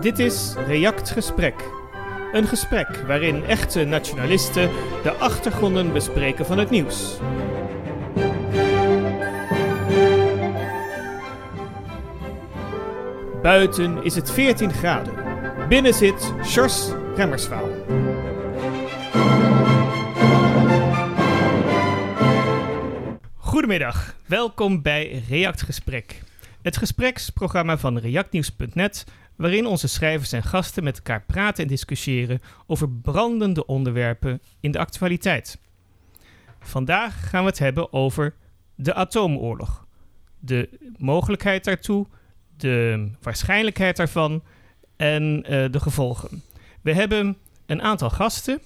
Dit is React Gesprek. Een gesprek waarin echte nationalisten de achtergronden bespreken van het nieuws. Buiten is het 14 graden. Binnen zit Sjors Remmerswaal. Goedemiddag, welkom bij React Gesprek. Het gespreksprogramma van reactnieuws.net waarin onze schrijvers en gasten met elkaar praten en discussiëren over brandende onderwerpen in de actualiteit. Vandaag gaan we het hebben over de atoomoorlog, de mogelijkheid daartoe, de waarschijnlijkheid daarvan en uh, de gevolgen. We hebben een aantal gasten.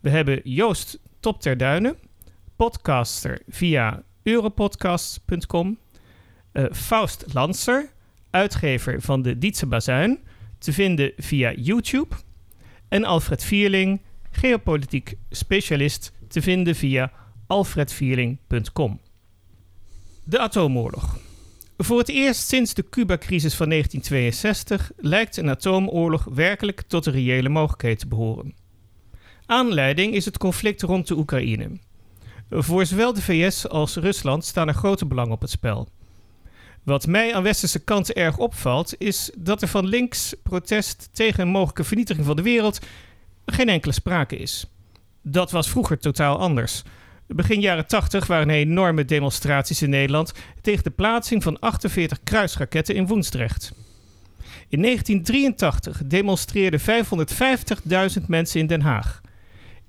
We hebben Joost Top ter Duinen, podcaster via europodcast.com. Uh, Faust Lanser, uitgever van de Dietse Bazuin, te vinden via YouTube. En Alfred Vierling, geopolitiek specialist, te vinden via alfredvierling.com. De atoomoorlog. Voor het eerst sinds de Cuba-crisis van 1962 lijkt een atoomoorlog werkelijk tot de reële mogelijkheid te behoren. Aanleiding is het conflict rond de Oekraïne. Voor zowel de VS als Rusland staan er grote belangen op het spel. Wat mij aan westerse kant erg opvalt, is dat er van links protest tegen een mogelijke vernietiging van de wereld geen enkele sprake is. Dat was vroeger totaal anders. Begin jaren 80 waren er enorme demonstraties in Nederland tegen de plaatsing van 48 kruisraketten in Woensdrecht. In 1983 demonstreerden 550.000 mensen in Den Haag.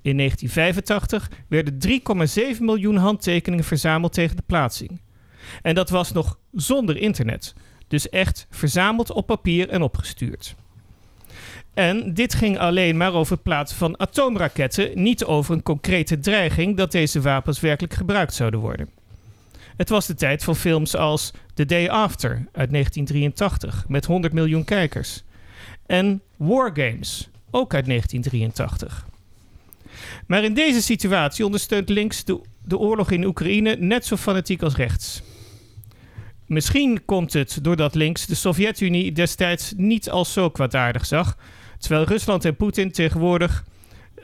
In 1985 werden 3,7 miljoen handtekeningen verzameld tegen de plaatsing. En dat was nog zonder internet. Dus echt verzameld op papier en opgestuurd. En dit ging alleen maar over het plaatsen van atoomraketten, niet over een concrete dreiging dat deze wapens werkelijk gebruikt zouden worden. Het was de tijd van films als The Day After uit 1983 met 100 miljoen kijkers. En War Games, ook uit 1983. Maar in deze situatie ondersteunt links de, de oorlog in Oekraïne net zo fanatiek als rechts. Misschien komt het doordat links de Sovjet-Unie destijds niet als zo kwaadaardig zag, terwijl Rusland en Poetin tegenwoordig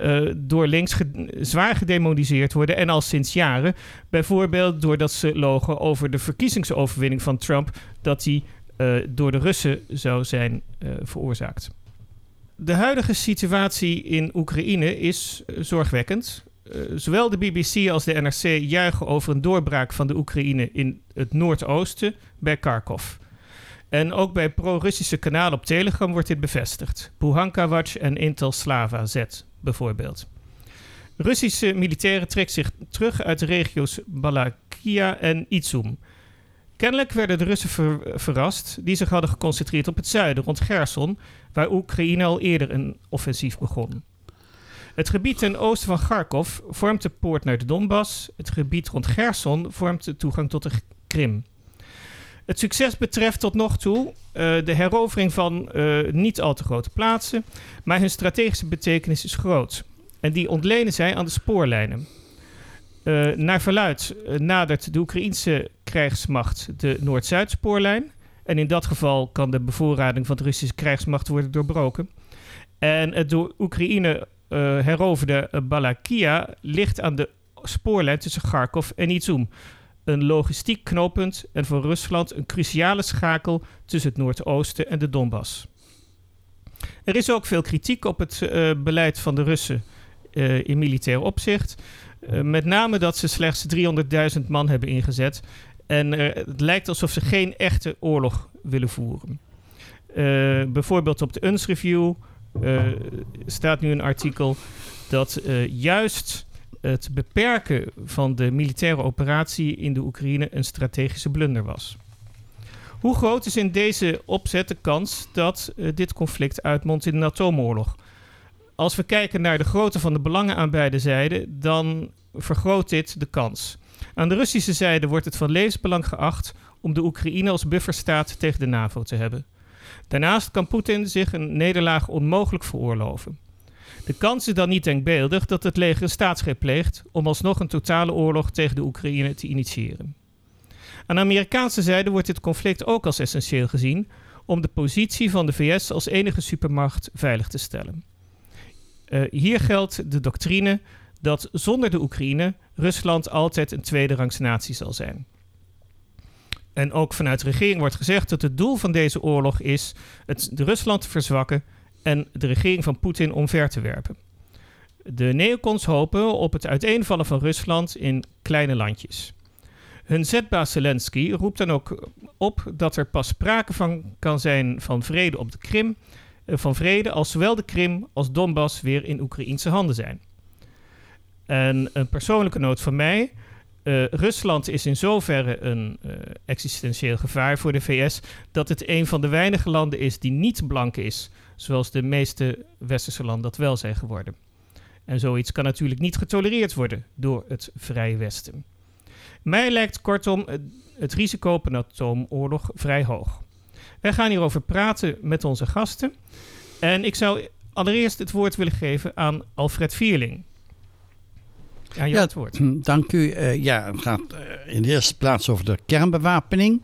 uh, door links zwaar gedemoniseerd worden en al sinds jaren. Bijvoorbeeld doordat ze logen over de verkiezingsoverwinning van Trump, dat die uh, door de Russen zou zijn uh, veroorzaakt. De huidige situatie in Oekraïne is zorgwekkend. Uh, zowel de BBC als de NRC juichen over een doorbraak van de Oekraïne in het noordoosten bij Kharkov. En ook bij pro-Russische kanalen op Telegram wordt dit bevestigd. Buhanka Watch en Intel Slava Z bijvoorbeeld. Russische militairen trekken zich terug uit de regio's Balakia en Izum. Kennelijk werden de Russen ver verrast die zich hadden geconcentreerd op het zuiden rond Gerson, waar Oekraïne al eerder een offensief begon. Het gebied ten oosten van Kharkov vormt de poort naar de Donbass. Het gebied rond Gerson vormt de toegang tot de Krim. Het succes betreft tot nog toe uh, de herovering van uh, niet al te grote plaatsen, maar hun strategische betekenis is groot. En die ontlenen zij aan de spoorlijnen. Uh, naar verluid nadert de Oekraïense krijgsmacht de Noord-Zuid-spoorlijn. En in dat geval kan de bevoorrading van de Russische krijgsmacht worden doorbroken. En het door Oekraïne heroverde Balakia ligt aan de spoorlijn tussen Kharkov en Izum. Een logistiek knooppunt en voor Rusland een cruciale schakel tussen het Noordoosten en de Donbass. Er is ook veel kritiek op het uh, beleid van de Russen in militair opzicht. met name dat ze slechts 300.000 man hebben ingezet. En het lijkt alsof ze geen echte oorlog willen voeren. bijvoorbeeld op de UNS Review staat nu een artikel dat uh, juist het beperken van de militaire operatie in de Oekraïne een strategische blunder was. Hoe groot is in deze opzet de kans dat uh, dit conflict uitmondt in een atoomoorlog? Als we kijken naar de grootte van de belangen aan beide zijden, dan vergroot dit de kans. Aan de Russische zijde wordt het van levensbelang geacht om de Oekraïne als bufferstaat tegen de NAVO te hebben. Daarnaast kan Poetin zich een nederlaag onmogelijk veroorloven. De kans is dan niet denkbeeldig dat het leger een staatsgreep pleegt om alsnog een totale oorlog tegen de Oekraïne te initiëren. Aan de Amerikaanse zijde wordt dit conflict ook als essentieel gezien, om de positie van de VS als enige supermacht veilig te stellen. Uh, hier geldt de doctrine dat zonder de Oekraïne Rusland altijd een tweederangs natie zal zijn. En ook vanuit de regering wordt gezegd dat het doel van deze oorlog is het Rusland te verzwakken en de regering van Poetin omver te werpen. De neocons hopen op het uiteenvallen van Rusland in kleine landjes. Hun zetbaas Zelensky roept dan ook op dat er pas sprake van kan zijn van vrede op de Krim, eh, van vrede als zowel de Krim als Donbass weer in Oekraïnse handen zijn. En een persoonlijke noot van mij. Uh, Rusland is in zoverre een uh, existentieel gevaar voor de VS dat het een van de weinige landen is die niet blank is, zoals de meeste westerse landen dat wel zijn geworden. En zoiets kan natuurlijk niet getolereerd worden door het Vrije Westen. Mij lijkt kortom het risico op een atoomoorlog vrij hoog. Wij gaan hierover praten met onze gasten. En ik zou allereerst het woord willen geven aan Alfred Vierling. Ja, ja, het woord. Hm, dank u. Uh, ja, het gaat uh, in de eerste plaats over de kernbewapening.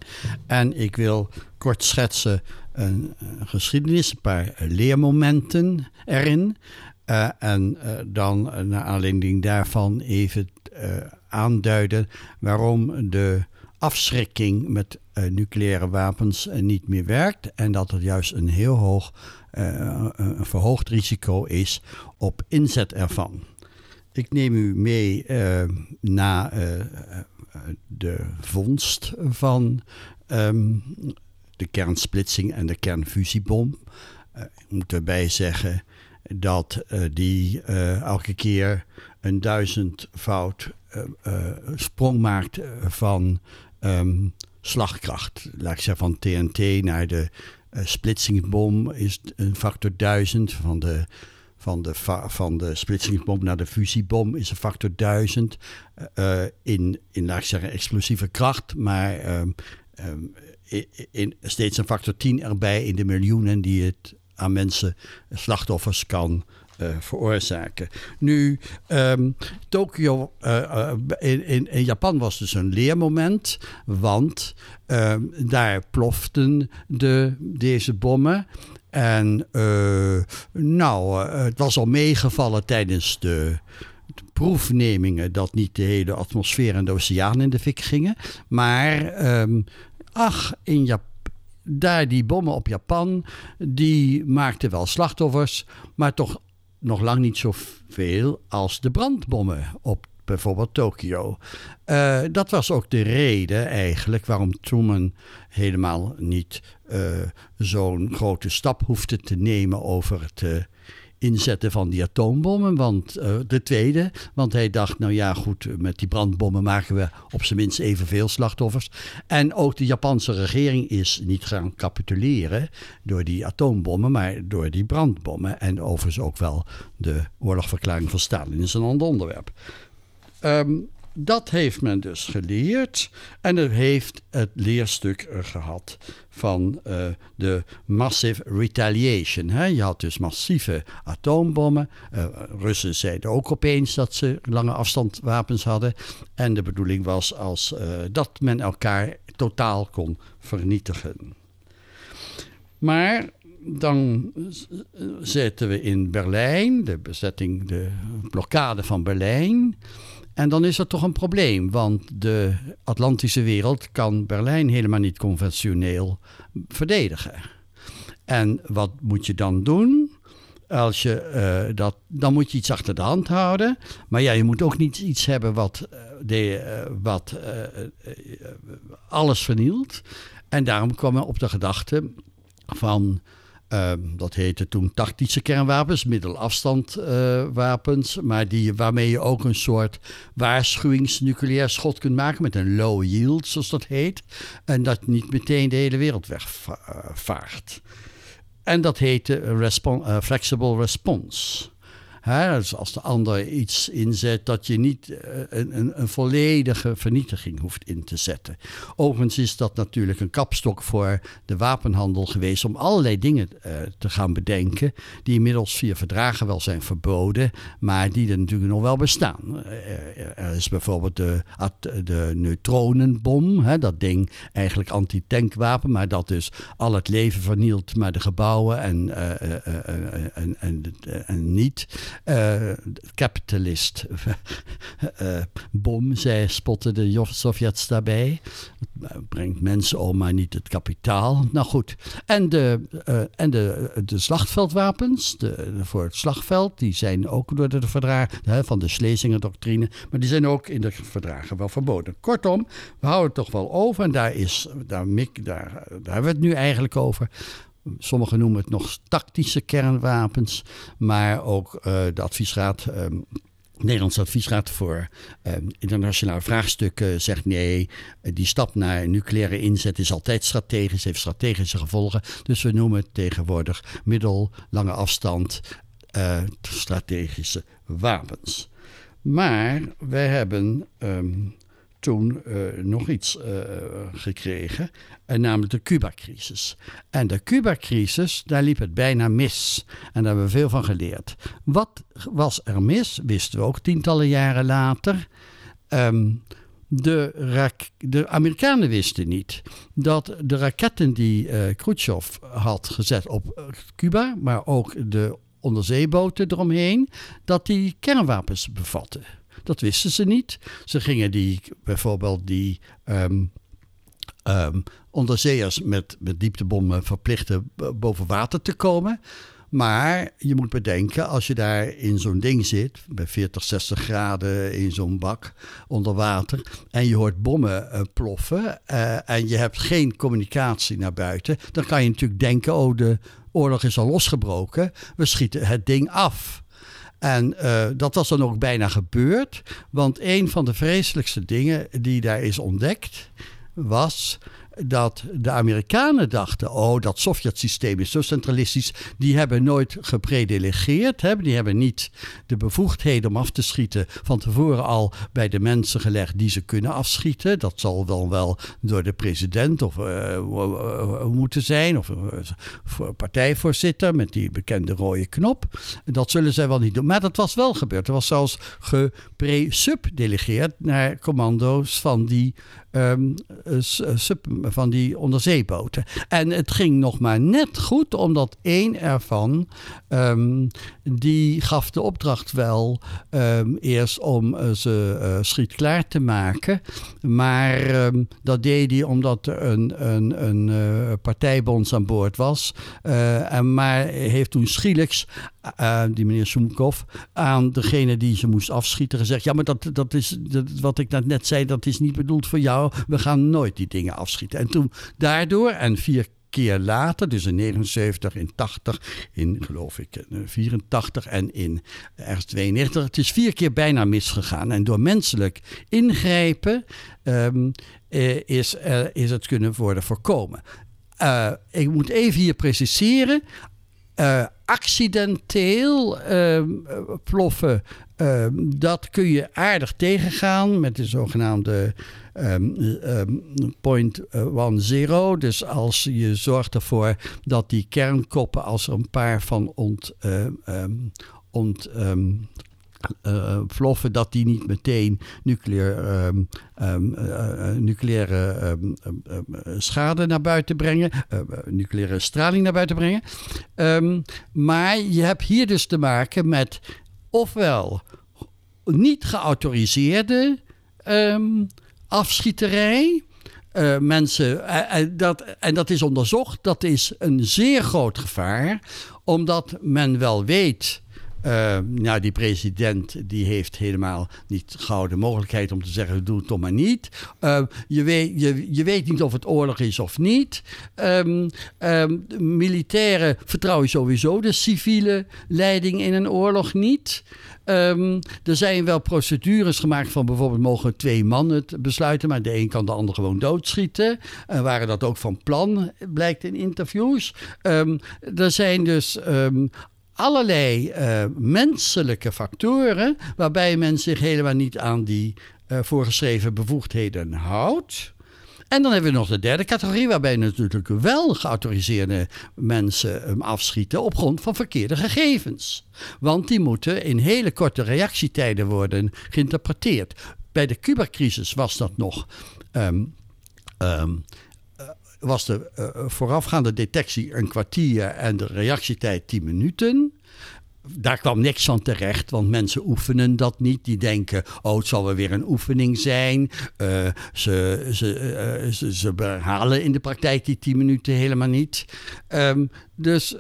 En ik wil kort schetsen een, een geschiedenis, een paar leermomenten erin. Uh, en dan naar aanleiding daarvan even aanduiden waarom de afschrikking met nucleaire wapens niet meer werkt. En dat er juist een heel hoog, een verhoogd risico is op inzet ervan. Ik neem u mee uh, na uh, de vondst van um, de kernsplitsing en de kernfusiebom. Uh, ik moet erbij zeggen dat die elke keer een duizendvoud sprong maakt van um, slagkracht. Laat ik zeggen van TNT naar de splitsingsbom is een factor duizend van de van de, van de splitsingsbom naar de fusiebom is een factor 1000 uh, in, in, laat ik zeggen, explosieve kracht, maar um, um, in, steeds een factor 10 erbij in de miljoenen die het aan mensen, slachtoffers kan veroorzaken. Nu, um, Tokio in, in, in, Japan was dus een leermoment, want daar ploften de, deze bommen. En uh, nou, uh, het was al meegevallen tijdens de, proefnemingen dat niet de hele atmosfeer en de oceaan in de fik gingen. Maar um, ach, in daar die bommen op Japan, die maakten wel slachtoffers, maar toch nog lang niet zoveel als de brandbommen op bijvoorbeeld Tokio. Uh, dat was ook de reden eigenlijk waarom Truman helemaal niet uh, zo'n grote stap hoefde te nemen over het uh, inzetten van die atoombommen. Want de tweede, want hij dacht, nou ja, goed, met die brandbommen maken we op zijn minst evenveel slachtoffers. En ook de Japanse regering is niet gaan capituleren door die atoombommen, maar door die brandbommen. En overigens ook wel de oorlogverklaring van Stalin is een ander onderwerp. Um, dat heeft men dus geleerd en het heeft het leerstuk gehad van uh, de massive retaliation. Hè? Je had dus massieve atoombommen. Uh, Russen zeiden ook opeens dat ze lange afstandwapens hadden. En de bedoeling was als, uh, dat men elkaar totaal kon vernietigen. Maar dan zitten we in Berlijn, de bezetting, de blokkade van Berlijn. En dan is er toch een probleem, want de Atlantische wereld kan Berlijn helemaal niet conventioneel verdedigen. En wat moet je dan doen? Als je, uh, dat, dan moet je iets achter de hand houden. Maar ja, je moet ook niet iets hebben wat, uh, de, uh, wat alles vernielt. En daarom kwam we op de gedachte van Uh, dat heette toen tactische kernwapens, middelafstandwapens, uh, maar die, waarmee je ook een soort waarschuwingsnucleair schot kunt maken met een low yield, zoals dat heet. En dat niet meteen de hele wereld wegvaart. En dat heette respon uh, flexible response. Hè, als de ander iets inzet, dat je niet eh, een, een, een, volledige vernietiging hoeft in te zetten. Overigens is dat natuurlijk een kapstok voor de wapenhandel geweest om allerlei dingen uh, te gaan bedenken, die inmiddels via verdragen wel zijn verboden, maar die er natuurlijk nog wel bestaan. er is bijvoorbeeld de, de neutronenbom, hè, dat ding eigenlijk anti-tankwapen, maar dat dus al het leven vernielt, maar de gebouwen en, en, en, en niet. Capitalist bom, zij spotten de Sovjets daarbij. Het brengt mensen om, maar niet het kapitaal. Nou goed. En de, en de, de slachtveldwapens de, voor het slagveld, die zijn ook door de verdragen van de Schlesinger-doctrine, maar die zijn ook in de verdragen wel verboden. Kortom, we houden het toch wel over en daar, is, daar, daar, daar hebben we het nu eigenlijk over. Sommigen noemen het nog tactische kernwapens, maar ook uh, de adviesraad. Um, Nederlandse adviesraad voor uh, internationale vraagstukken zegt nee, die stap naar nucleaire inzet is altijd strategisch, heeft strategische gevolgen. Dus we noemen het tegenwoordig middel, lange afstand, uh, strategische wapens. Maar wij hebben um, toen uh, nog iets uh, gekregen, uh, namelijk de Cuba-crisis. En de Cuba-crisis, daar liep het bijna mis. En daar hebben we veel van geleerd. Wat was er mis, wisten we ook tientallen jaren later. Um, de, de, Amerikanen wisten niet dat de raketten die Khrushchev had gezet op Cuba, maar ook de onderzeeboten eromheen, dat die kernwapens bevatten. Dat wisten ze niet. Ze gingen die, bijvoorbeeld die um, onderzeeërs met, met dieptebommen verplichten boven water te komen. Maar je moet bedenken, als je daar in zo'n ding zit, bij 40, 60 graden in zo'n bak onder water, en je hoort bommen uh, ploffen uh, en je hebt geen communicatie naar buiten, dan kan je natuurlijk denken, oh de oorlog is al losgebroken, we schieten het ding af. En uh, dat was dan ook bijna gebeurd, want een van de vreselijkste dingen die daar is ontdekt was dat de Amerikanen dachten: oh, dat Sovjet-systeem is zo centralistisch. Die hebben nooit gepredelegeerd. Hè? Die hebben niet de bevoegdheden om af te schieten van tevoren al bij de mensen gelegd die ze kunnen afschieten. Dat zal dan wel door de president of uh, moeten zijn, of uh, partijvoorzitter met die bekende rode knop. Dat zullen zij wel niet doen. Maar dat was wel gebeurd. Er was zelfs gepre-subdelegeerd naar commando's van die sub, van die onderzeeboten. En het ging nog maar net goed, omdat één ervan, um, die gaf de opdracht wel um, eerst om uh, ze uh, schietklaar te maken. Maar dat deed hij omdat er een, een, een uh, partijbonds aan boord was. en maar heeft toen schielijks die meneer Soemkov, aan degene die ze moest afschieten gezegd: Ja, maar dat, dat is dat, wat ik net zei, dat is niet bedoeld voor jou. We gaan nooit die dingen afschieten. En toen daardoor, en vier keer later, dus in 79, in 80, in geloof ik 84 en in ergens 92. Het is vier keer bijna misgegaan. En door menselijk ingrijpen um, is, uh, is het kunnen worden voorkomen. Ik moet even hier preciseren. Uh, accidenteel uh, ploffen, uh, dat kun je aardig tegengaan met de zogenaamde um, point one zero. Dus als je zorgt ervoor dat die kernkoppen, als er een paar van ont, ont uh, vloffen dat die niet meteen nucleair, um, um, uh, nucleaire um, schade naar buiten brengen, nucleaire straling naar buiten brengen. maar je hebt hier dus te maken met ofwel niet geautoriseerde afschieterij. Mensen, dat, en dat is onderzocht, dat is een zeer groot gevaar, omdat men wel weet uh, nou, die president die heeft helemaal niet gauw de mogelijkheid om te zeggen: doe het toch maar niet. Uh, je, weet, je, je weet niet of het oorlog is of niet. Um, um, militairen vertrouw je sowieso de civiele leiding in een oorlog niet. Um, er zijn wel procedures gemaakt van bijvoorbeeld mogen twee mannen het besluiten, maar de een kan de ander gewoon doodschieten. En waren dat ook van plan, blijkt in interviews. Er zijn dus allerlei menselijke factoren waarbij men zich helemaal niet aan die voorgeschreven bevoegdheden houdt. En dan hebben we nog de derde categorie, waarbij natuurlijk wel geautoriseerde mensen afschieten op grond van verkeerde gegevens. Want die moeten in hele korte reactietijden worden geïnterpreteerd. Bij de Cuba-crisis was dat nog. Ehm, ehm, eh, was de uh, voorafgaande detectie een kwartier en de reactietijd 10 minuten daar kwam niks van terecht, want mensen oefenen dat niet. Die denken, oh, het zal wel weer een oefening zijn. Uh, ze, ze, uh, ze, ze, behalen in de praktijk die tien minuten helemaal niet. Um, dus,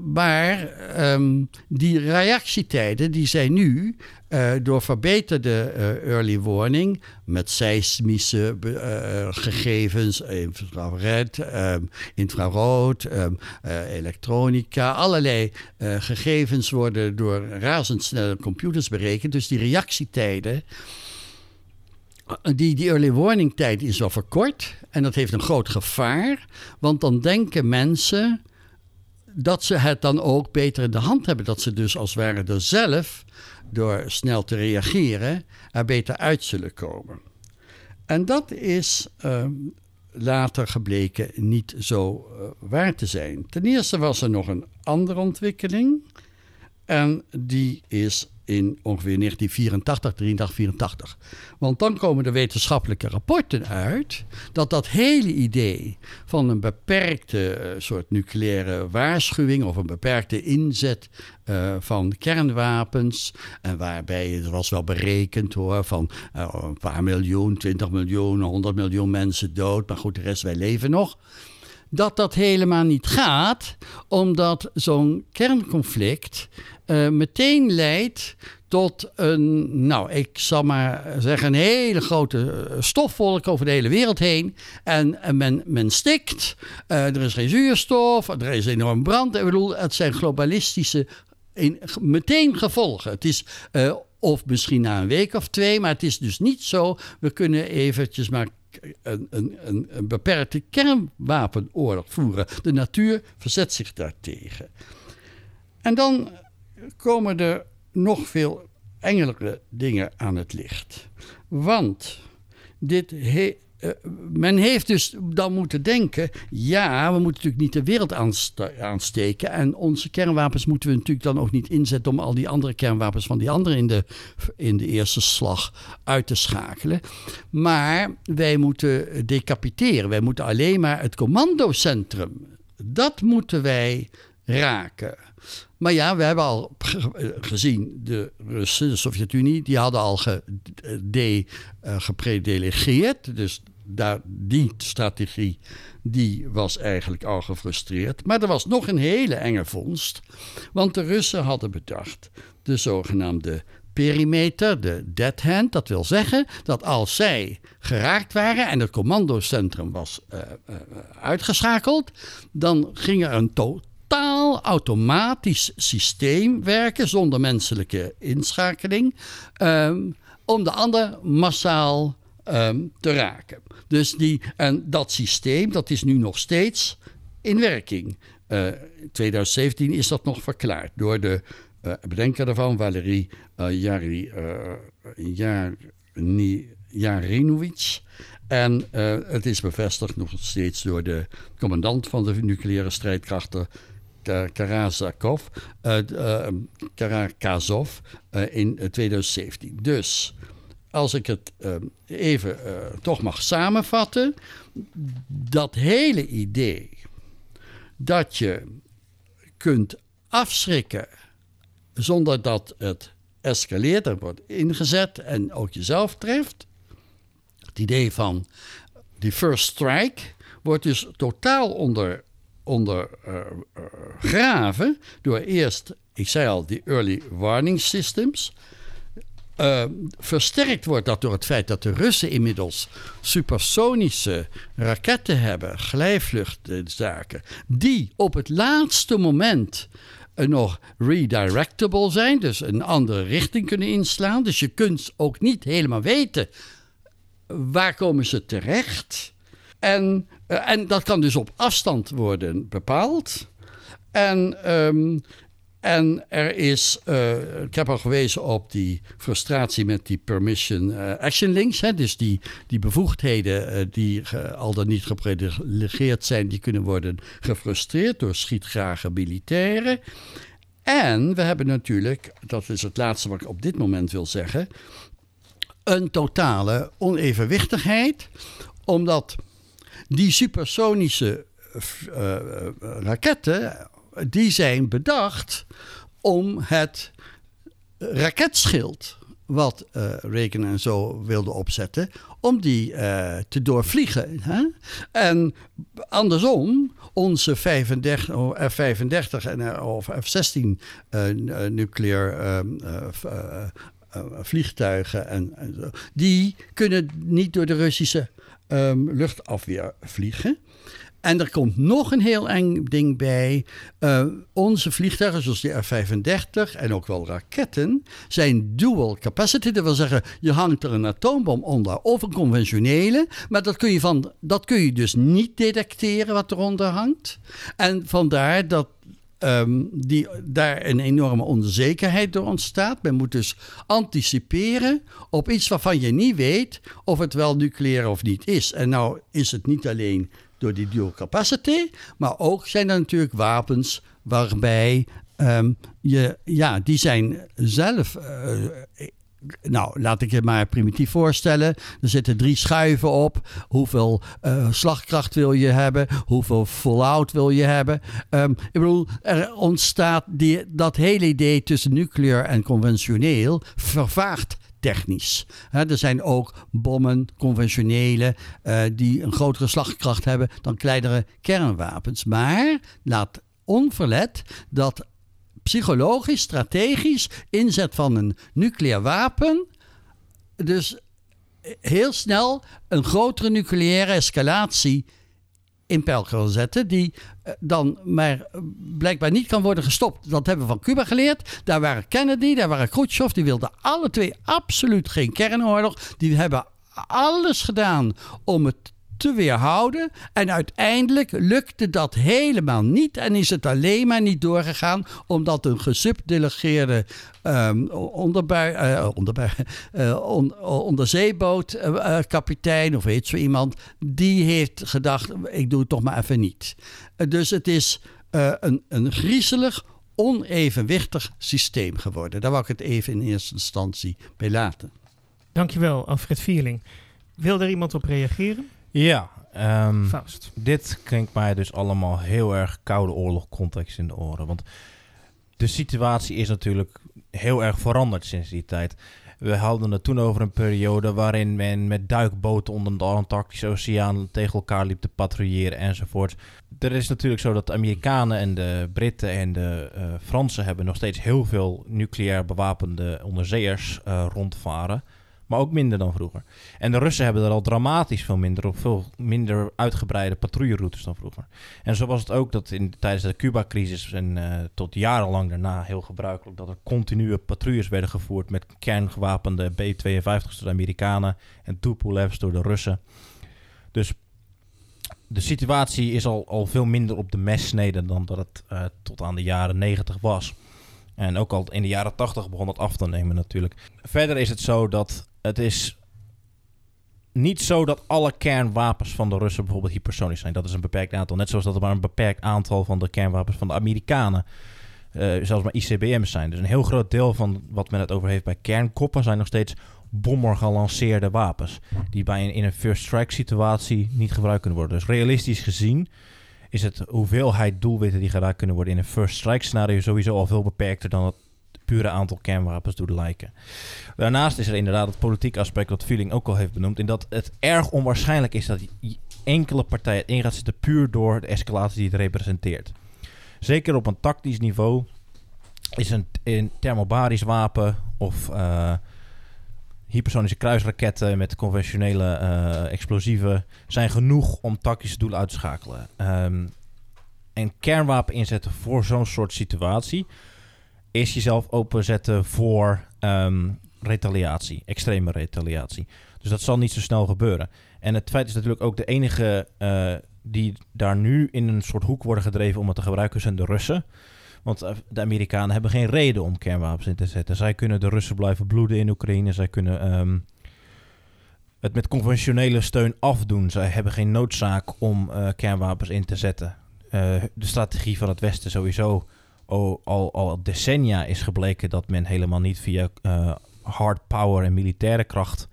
maar um, die reactietijden die zijn nu uh, door verbeterde uh, early warning met seismische uh, gegevens, infrared, um, infrarood, um, elektronica, allerlei gegevens worden door razendsnelle computers berekend. Dus die reactietijden, die, die early warning tijd is wel verkort en dat heeft een groot gevaar, want dan denken mensen dat ze het dan ook beter in de hand hebben. Dat ze dus als het ware er zelf, door snel te reageren, er beter uit zullen komen. En dat is uh, later gebleken niet zo uh, waar te zijn. Ten eerste was er nog een andere ontwikkeling. En die is in ongeveer 1984, 83, 84. Want dan komen de wetenschappelijke rapporten uit dat dat hele idee van een beperkte uh, soort nucleaire waarschuwing of een beperkte inzet uh, van kernwapens, en waarbij het was wel berekend hoor, van uh, een paar miljoen, 20 miljoen, 100 miljoen mensen dood, maar goed, de rest wij leven nog dat dat helemaal niet gaat, omdat zo'n kernconflict uh, meteen leidt tot een, nou, ik zal maar zeggen, een hele grote eh, stofwolk over de hele wereld heen. En, en men, men stikt, er is geen zuurstof, er is enorm brand. Ik bedoel, het zijn globalistische, in, meteen gevolgen. Het is of misschien na een week of twee, maar het is dus niet zo. We kunnen eventjes maar een, een, een, een beperkte kernwapenoorlog voeren. De natuur verzet zich daartegen. En dan komen er nog veel engelijke dingen aan het licht. Want dit he, uh, men heeft dus dan moeten denken: ja, we moeten natuurlijk niet de wereld aansteken. En onze kernwapens moeten we natuurlijk dan ook niet inzetten om al die andere kernwapens van die anderen in de, in de eerste slag uit te schakelen. Maar wij moeten decapiteren. Wij moeten alleen maar het commandocentrum. Dat moeten wij raken. Maar ja, we hebben al gezien, de Russen, de Sovjet-Unie, die hadden al ge, uh, gepredelegeerd. Dus daar, die strategie die was eigenlijk al gefrustreerd. Maar er was nog een hele enge vondst. Want de Russen hadden bedacht de zogenaamde perimeter, de dead hand. Dat wil zeggen dat als zij geraakt waren en het commandocentrum was uh, uitgeschakeld, dan ging er een totaal automatisch systeem werken zonder menselijke inschakeling. Um, om de ander massaal um, te raken. Dus die, en dat systeem dat is nu nog steeds in werking. Uh, in 2017 is dat nog verklaard door de uh, bedenker daarvan, Valerie uh, Jari, Jarinovic. En het is bevestigd nog steeds door de commandant van de nucleaire strijdkrachten, Karazakov, Karakazov, in 2017. Dus als ik het even toch mag samenvatten, dat hele idee dat je kunt afschrikken zonder dat het escaleert en wordt ingezet en ook jezelf treft. Het idee van die first strike wordt dus totaal onder, ondergraven uh, door eerst, ik zei al, die early warning systems. Uh, versterkt wordt dat door het feit dat de Russen inmiddels supersonische raketten hebben, glijvluchtzaken, die op het laatste moment nog redirectable zijn, dus een andere richting kunnen inslaan. Dus je kunt ook niet helemaal weten waar komen ze terecht. En, en dat kan dus op afstand worden bepaald. En um, En er is, uh, ik heb al gewezen op die frustratie met die permission uh, action links. Hè, dus die, die bevoegdheden die al dan niet geprivilegeerd zijn, die kunnen worden gefrustreerd door schietgrage militairen. En we hebben natuurlijk, dat is het laatste wat ik op dit moment wil zeggen, een totale onevenwichtigheid, omdat die supersonische raketten die zijn bedacht om het raketschild wat uh, Reagan en zo wilden opzetten, om die uh, te doorvliegen. Hè? En andersom, onze 35, F-35 en, uh, of F-16 nucleair ehm, vliegtuigen, en, en, die kunnen niet door de Russische um, luchtafweer vliegen. En er komt nog een heel eng ding bij. Uh, onze vliegtuigen, zoals de F-35 en ook wel raketten, zijn dual capacity. Dat wil zeggen, je hangt er een atoombom onder of een conventionele. Maar dat kun je, van, dat kun je dus niet detecteren wat eronder hangt. En vandaar dat Um, die, daar een enorme onzekerheid door ontstaat. Men moet dus anticiperen op iets waarvan je niet weet of het wel nucleair of niet is. En nou is het niet alleen door die dual capacity. Maar ook zijn er natuurlijk wapens waarbij um, je, ja, die zijn zelf. Uh, nou, laat ik je maar primitief voorstellen. Er zitten drie schuiven op. Hoeveel uh, slagkracht wil je hebben? Hoeveel fallout wil je hebben? Um, ik bedoel, er ontstaat die, dat hele idee tussen nucleair en conventioneel vervaagt technisch. er zijn ook bommen, conventionele, uh, die een grotere slagkracht hebben dan kleinere kernwapens. Maar laat onverlet dat psychologisch, strategisch inzet van een nucleair wapen. Dus heel snel een grotere nucleaire escalatie in peil kan zetten, die eh, dan maar blijkbaar niet kan worden gestopt. Dat hebben we van Cuba geleerd. Daar waren Kennedy, daar waren Khrushchev, die wilden alle twee absoluut geen kernoorlog. Die hebben alles gedaan om het te weerhouden. En uiteindelijk lukte dat helemaal niet. En is het alleen maar niet doorgegaan omdat een gesubdelegeerde um, onderbui, uh, on, onderzeebootkapitein uh, of weet zo iemand, die heeft gedacht: ik doe het toch maar even niet. dus het is een, een griezelig, onevenwichtig systeem geworden. Daar wou ik het even in eerste instantie bij laten. Dankjewel, Alfred Vierling. Wil er iemand op reageren? Ja, um, dit klinkt mij dus allemaal heel erg koude oorlog context in de oren. Want de situatie is natuurlijk heel erg veranderd sinds die tijd. We hadden het toen over een periode waarin men met duikboten onder de Antarctische Oceaan tegen elkaar liep te patrouilleren enzovoort. Er is natuurlijk zo dat de Amerikanen en de Britten en de uh, Fransen hebben nog steeds heel veel nucleair bewapende onderzeeërs uh, rondvaren maar ook minder dan vroeger. En de Russen hebben er al dramatisch veel minder op veel minder uitgebreide patrouilleroutes dan vroeger. En zo was het ook dat in, tijdens de Cuba-crisis en uh, tot jarenlang daarna heel gebruikelijk dat er continue patrouilles werden gevoerd met kerngewapende B-52's door de Amerikanen en Tupolevs door de Russen. Dus de situatie is al, al veel minder op de messnede dan dat het uh, tot aan de jaren 90 was. En ook al in de jaren 80 begon dat af te nemen natuurlijk. Verder is het zo dat het is niet zo dat alle kernwapens van de Russen bijvoorbeeld hypersonisch zijn. Dat is een beperkt aantal. Net zoals dat er maar een beperkt aantal van de kernwapens van de Amerikanen uh, zelfs maar ICBM's zijn. Dus een heel groot deel van wat men het over heeft bij kernkoppen zijn nog steeds bommergelanceerde wapens. Die bij een, in een first strike situatie niet gebruikt kunnen worden. Dus realistisch gezien is het hoeveelheid doelwitten die geraakt kunnen worden in een first strike scenario sowieso al veel beperkter dan het pure aantal kernwapens doet lijken. Daarnaast is er inderdaad het politieke aspect wat Feeling ook al heeft benoemd. In dat het erg onwaarschijnlijk is dat enkele partij het in gaat zitten puur door de escalatie die het representeert. Zeker op een tactisch niveau is een, een thermobarisch wapen of uh, hypersonische kruisraketten met conventionele uh, explosieven zijn genoeg om tactische doelen uit te schakelen. Um, en kernwapen inzetten voor zo'n soort situatie is jezelf openzetten voor um, retaliatie, extreme retaliatie. Dus dat zal niet zo snel gebeuren. En het feit is natuurlijk ook de enige uh, die daar nu in een soort hoek worden gedreven om het te gebruiken zijn de Russen. Want de Amerikanen hebben geen reden om kernwapens in te zetten. Zij kunnen de Russen blijven bloeden in Oekraïne. Zij kunnen ehm, het met conventionele steun afdoen. Zij hebben geen noodzaak om kernwapens in te zetten. de strategie van het Westen sowieso al, al, al decennia is gebleken dat men helemaal niet via hard power en militaire kracht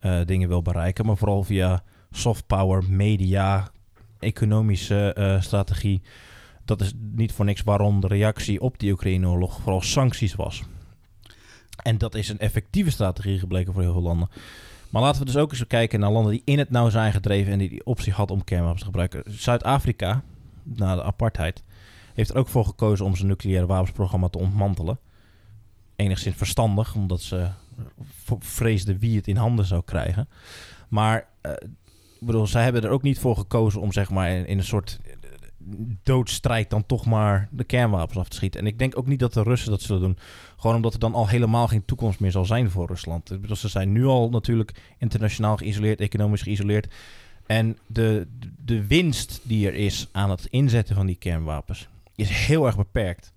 uh, dingen wil bereiken, maar vooral via soft power, media, economische uh, strategie. Dat is niet voor niks waarom de reactie op die Oekraïne-oorlog vooral sancties was. En dat is een effectieve strategie gebleken voor heel veel landen. Maar laten we dus ook eens kijken naar landen die in het nauw zijn gedreven en die die optie had om kernwapens te gebruiken. Zuid-Afrika, na de apartheid, heeft er ook voor gekozen om zijn nucleaire wapensprogramma te ontmantelen enigszins verstandig, omdat ze vreesden wie het in handen zou krijgen. Maar uh, bedoel, zij hebben er ook niet voor gekozen om zeg maar in, een soort eh, doodstrijd dan toch maar de kernwapens af te schieten. En ik denk ook niet dat de Russen dat zullen doen. Gewoon omdat er dan al helemaal geen toekomst meer zal zijn voor Rusland. Ik ze zijn nu al natuurlijk internationaal geïsoleerd, economisch geïsoleerd. En de, de winst die er is aan het inzetten van die kernwapens is heel erg beperkt.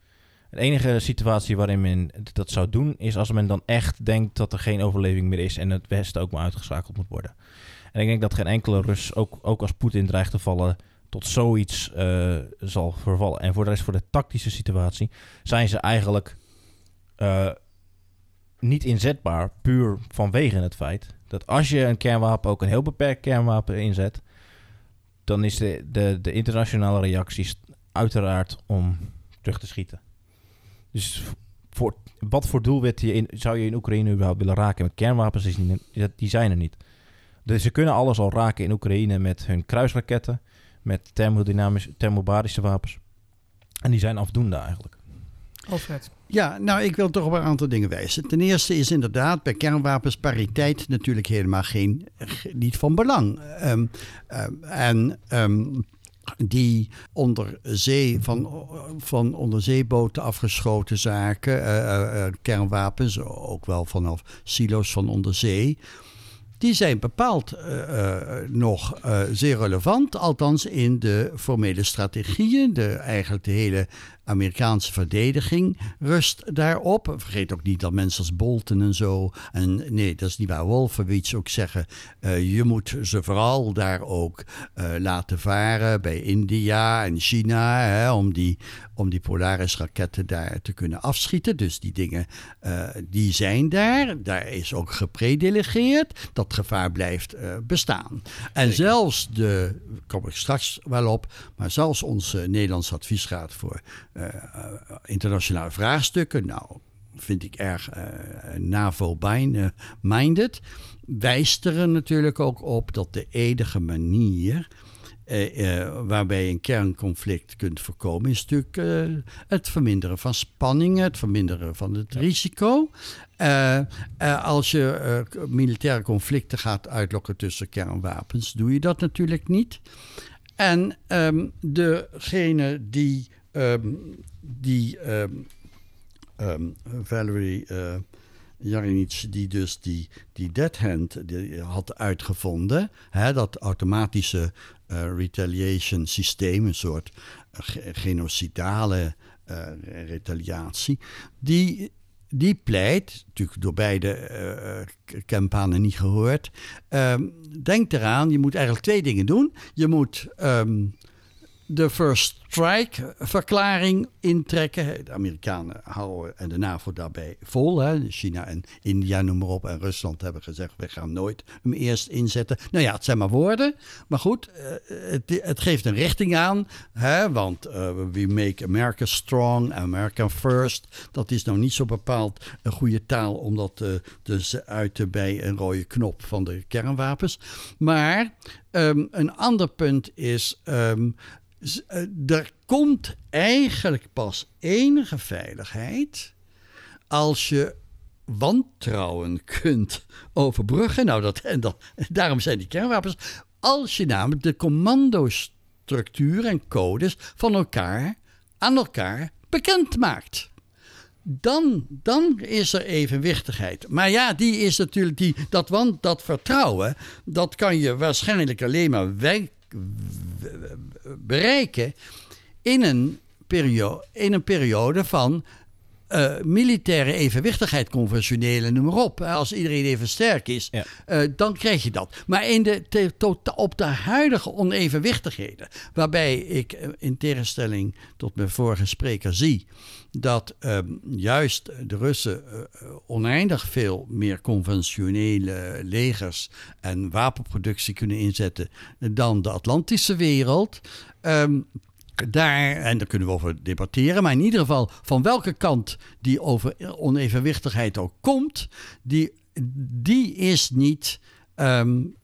De enige situatie waarin men dat zou doen is als men dan echt denkt dat er geen overleving meer is en het Westen ook maar uitgeschakeld moet worden. En ik denk dat geen enkele Rus, ook, ook als Poetin dreigt te vallen, tot zoiets uh, zal vervallen. En voor de rest, voor de tactische situatie, zijn ze eigenlijk uh, niet inzetbaar, puur vanwege het feit dat als je een kernwapen, ook een heel beperkt kernwapen inzet, dan is de, de, de internationale reactie uiteraard om terug te schieten. Dus voor, wat voor doelwit je in, zou je in Oekraïne überhaupt willen raken met kernwapens? Is niet, die zijn er niet. Dus ze kunnen alles al raken in Oekraïne met hun kruisraketten, met thermodynamische, thermobarische wapens. En die zijn afdoende eigenlijk. Alfred. Ja, nou, ik wil toch op een aantal dingen wijzen. Ten eerste is inderdaad bij kernwapens pariteit natuurlijk helemaal geen, niet van belang. Um, en um, die onder zee, van, van onderzeeboten afgeschoten zaken, uh, uh, kernwapens, ook wel vanaf silo's van onderzee, die zijn bepaald nog zeer relevant, althans in de formele strategieën, de, eigenlijk de hele Amerikaanse verdediging rust daarop. Vergeet ook niet dat mensen als Bolton en zo. En nee, dat is niet waar. Wolfowitz ook zeggen. Uh, je moet ze vooral daar ook uh, laten varen bij India en China. Hè, om, die, om die Polaris-raketten daar te kunnen afschieten. Dus die dingen, uh, die zijn daar. Daar is ook gepredelegeerd. Dat gevaar blijft bestaan. En zelfs de, kom ik straks wel op, maar zelfs onze Nederlandse adviesraad voor uh, internationale vraagstukken. Nou, vind ik erg uh, NAVO-minded. Wijst er natuurlijk ook op dat de enige manier uh, uh, waarbij een kernconflict kunt voorkomen, is natuurlijk uh, het verminderen van spanningen, het verminderen van het ja. risico. als je militaire conflicten gaat uitlokken tussen kernwapens, doe je dat natuurlijk niet. En um, degene die um, die um, um, Valerie uh, die dus die, die dead hand die had uitgevonden, hè, dat automatische uh, retaliation systeem, een soort uh, genocidale uh, retaliatie, die, die pleit, natuurlijk door beide uh, campanen niet gehoord, denk eraan, je moet eigenlijk twee dingen doen. Je moet um, de First Strike-verklaring intrekken. De Amerikanen houden en de NAVO daarbij vol. Hè. China en India, noem maar op, en Rusland hebben gezegd: we gaan nooit hem eerst inzetten. Nou ja, het zijn maar woorden. Maar goed, uh, het, het, geeft een richting aan. Hè, want uh, we make America strong, America first. Dat is nou niet zo bepaald een goede taal om dat uh, te uiten bij een rode knop van de kernwapens. Maar um, een ander punt is. Um, eh, er komt eigenlijk pas enige veiligheid als je wantrouwen kunt overbruggen. Nou, dat, en dat, daarom zijn die kernwapens. Als je namelijk de commandostructuur en codes van elkaar aan elkaar bekend maakt. Dan, dan is er evenwichtigheid. Maar ja, die is natuurlijk die, dat, want dat vertrouwen, dat kan je waarschijnlijk alleen maar bereiken in een periode, in een periode van uh, militaire evenwichtigheid, conventionele, noem maar op. Als iedereen even sterk is, uh, dan krijg je dat. Maar in de, te, op de huidige onevenwichtigheden, waarbij ik uh, in tegenstelling tot mijn vorige spreker zie dat ehm, juist de Russen oneindig veel meer conventionele legers en wapenproductie kunnen inzetten dan de Atlantische wereld. Um, daar, en daar kunnen we over debatteren, maar in ieder geval van welke kant die over onevenwichtigheid ook komt, die, die is niet um,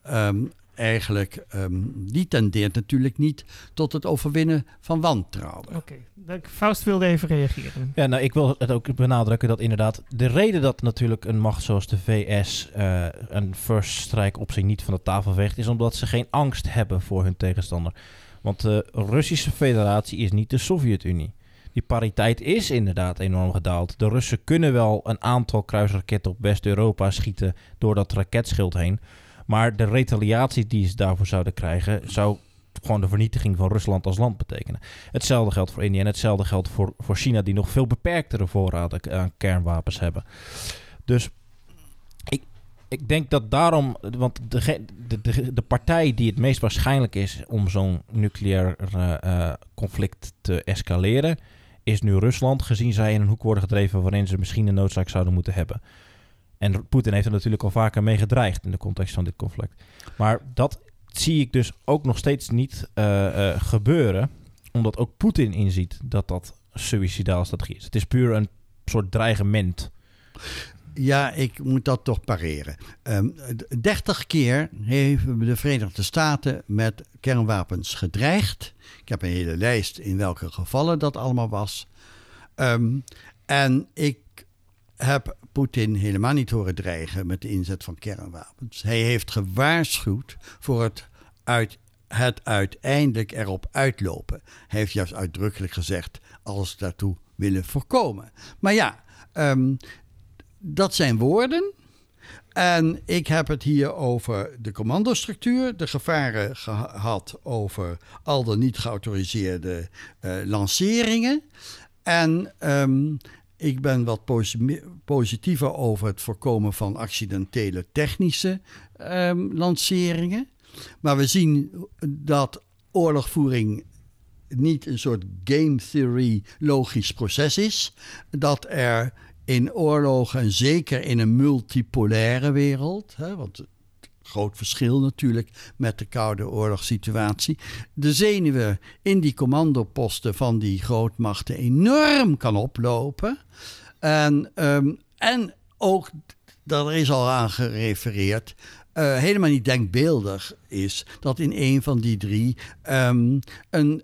eigenlijk, um, die tendeert natuurlijk niet tot het overwinnen van wantrouwen. Oké, okay. Faust wilde even reageren. Ja, nou, ik wil het ook benadrukken dat inderdaad de reden dat natuurlijk een macht zoals de VS uh, een first strike op zich niet van de tafel veegt, is omdat ze geen angst hebben voor hun tegenstander. Want de Russische federatie is niet de Sovjet-Unie. Die pariteit is inderdaad enorm gedaald. De Russen kunnen wel een aantal kruisraketten op West-Europa schieten door dat raketschild heen. Maar de retaliatie die ze daarvoor zouden krijgen, zou gewoon de vernietiging van Rusland als land betekenen. Hetzelfde geldt voor India en hetzelfde geldt voor, voor China, die nog veel beperktere voorraden aan kernwapens hebben. Dus ik denk dat daarom, want de, de, de, partij die het meest waarschijnlijk is om zo'n nucleair uh, conflict te escaleren, is nu Rusland, gezien zij in een hoek worden gedreven waarin ze misschien een noodzaak zouden moeten hebben. En Poetin heeft er natuurlijk al vaker mee gedreigd in de context van dit conflict. Maar dat zie ik dus ook nog steeds niet uh, gebeuren, omdat ook Poetin inziet dat dat suicidaal strategie is. Het is puur een soort dreigement. Ja, ik moet dat toch pareren. Um, ehm, 30 keer hebben de Verenigde Staten met kernwapens gedreigd. Ik heb een hele lijst in welke gevallen dat allemaal was. Um, en ik heb Poetin helemaal niet horen dreigen met de inzet van kernwapens. Hij heeft gewaarschuwd voor het, uit, het uiteindelijk erop uitlopen. Hij heeft juist uitdrukkelijk gezegd als daartoe willen voorkomen. Maar ja, um, dat zijn woorden. En ik heb het hier over de commandostructuur, de gevaren gehad over al de niet geautoriseerde uh, lanceringen. En um, ik ben wat positiever over het voorkomen van accidentele technische um, lanceringen. Maar we zien dat oorlogvoering niet een soort game theory logisch proces is. Dat er in oorlogen, en zeker in een multipolaire wereld, hè, want groot verschil natuurlijk met de Koude Oorlogssituatie. De zenuwen in die commandoposten van die grootmachten enorm kan oplopen. En, um, en ook, daar is al aan gerefereerd, uh, helemaal niet denkbeeldig is dat in een van die drie um, een,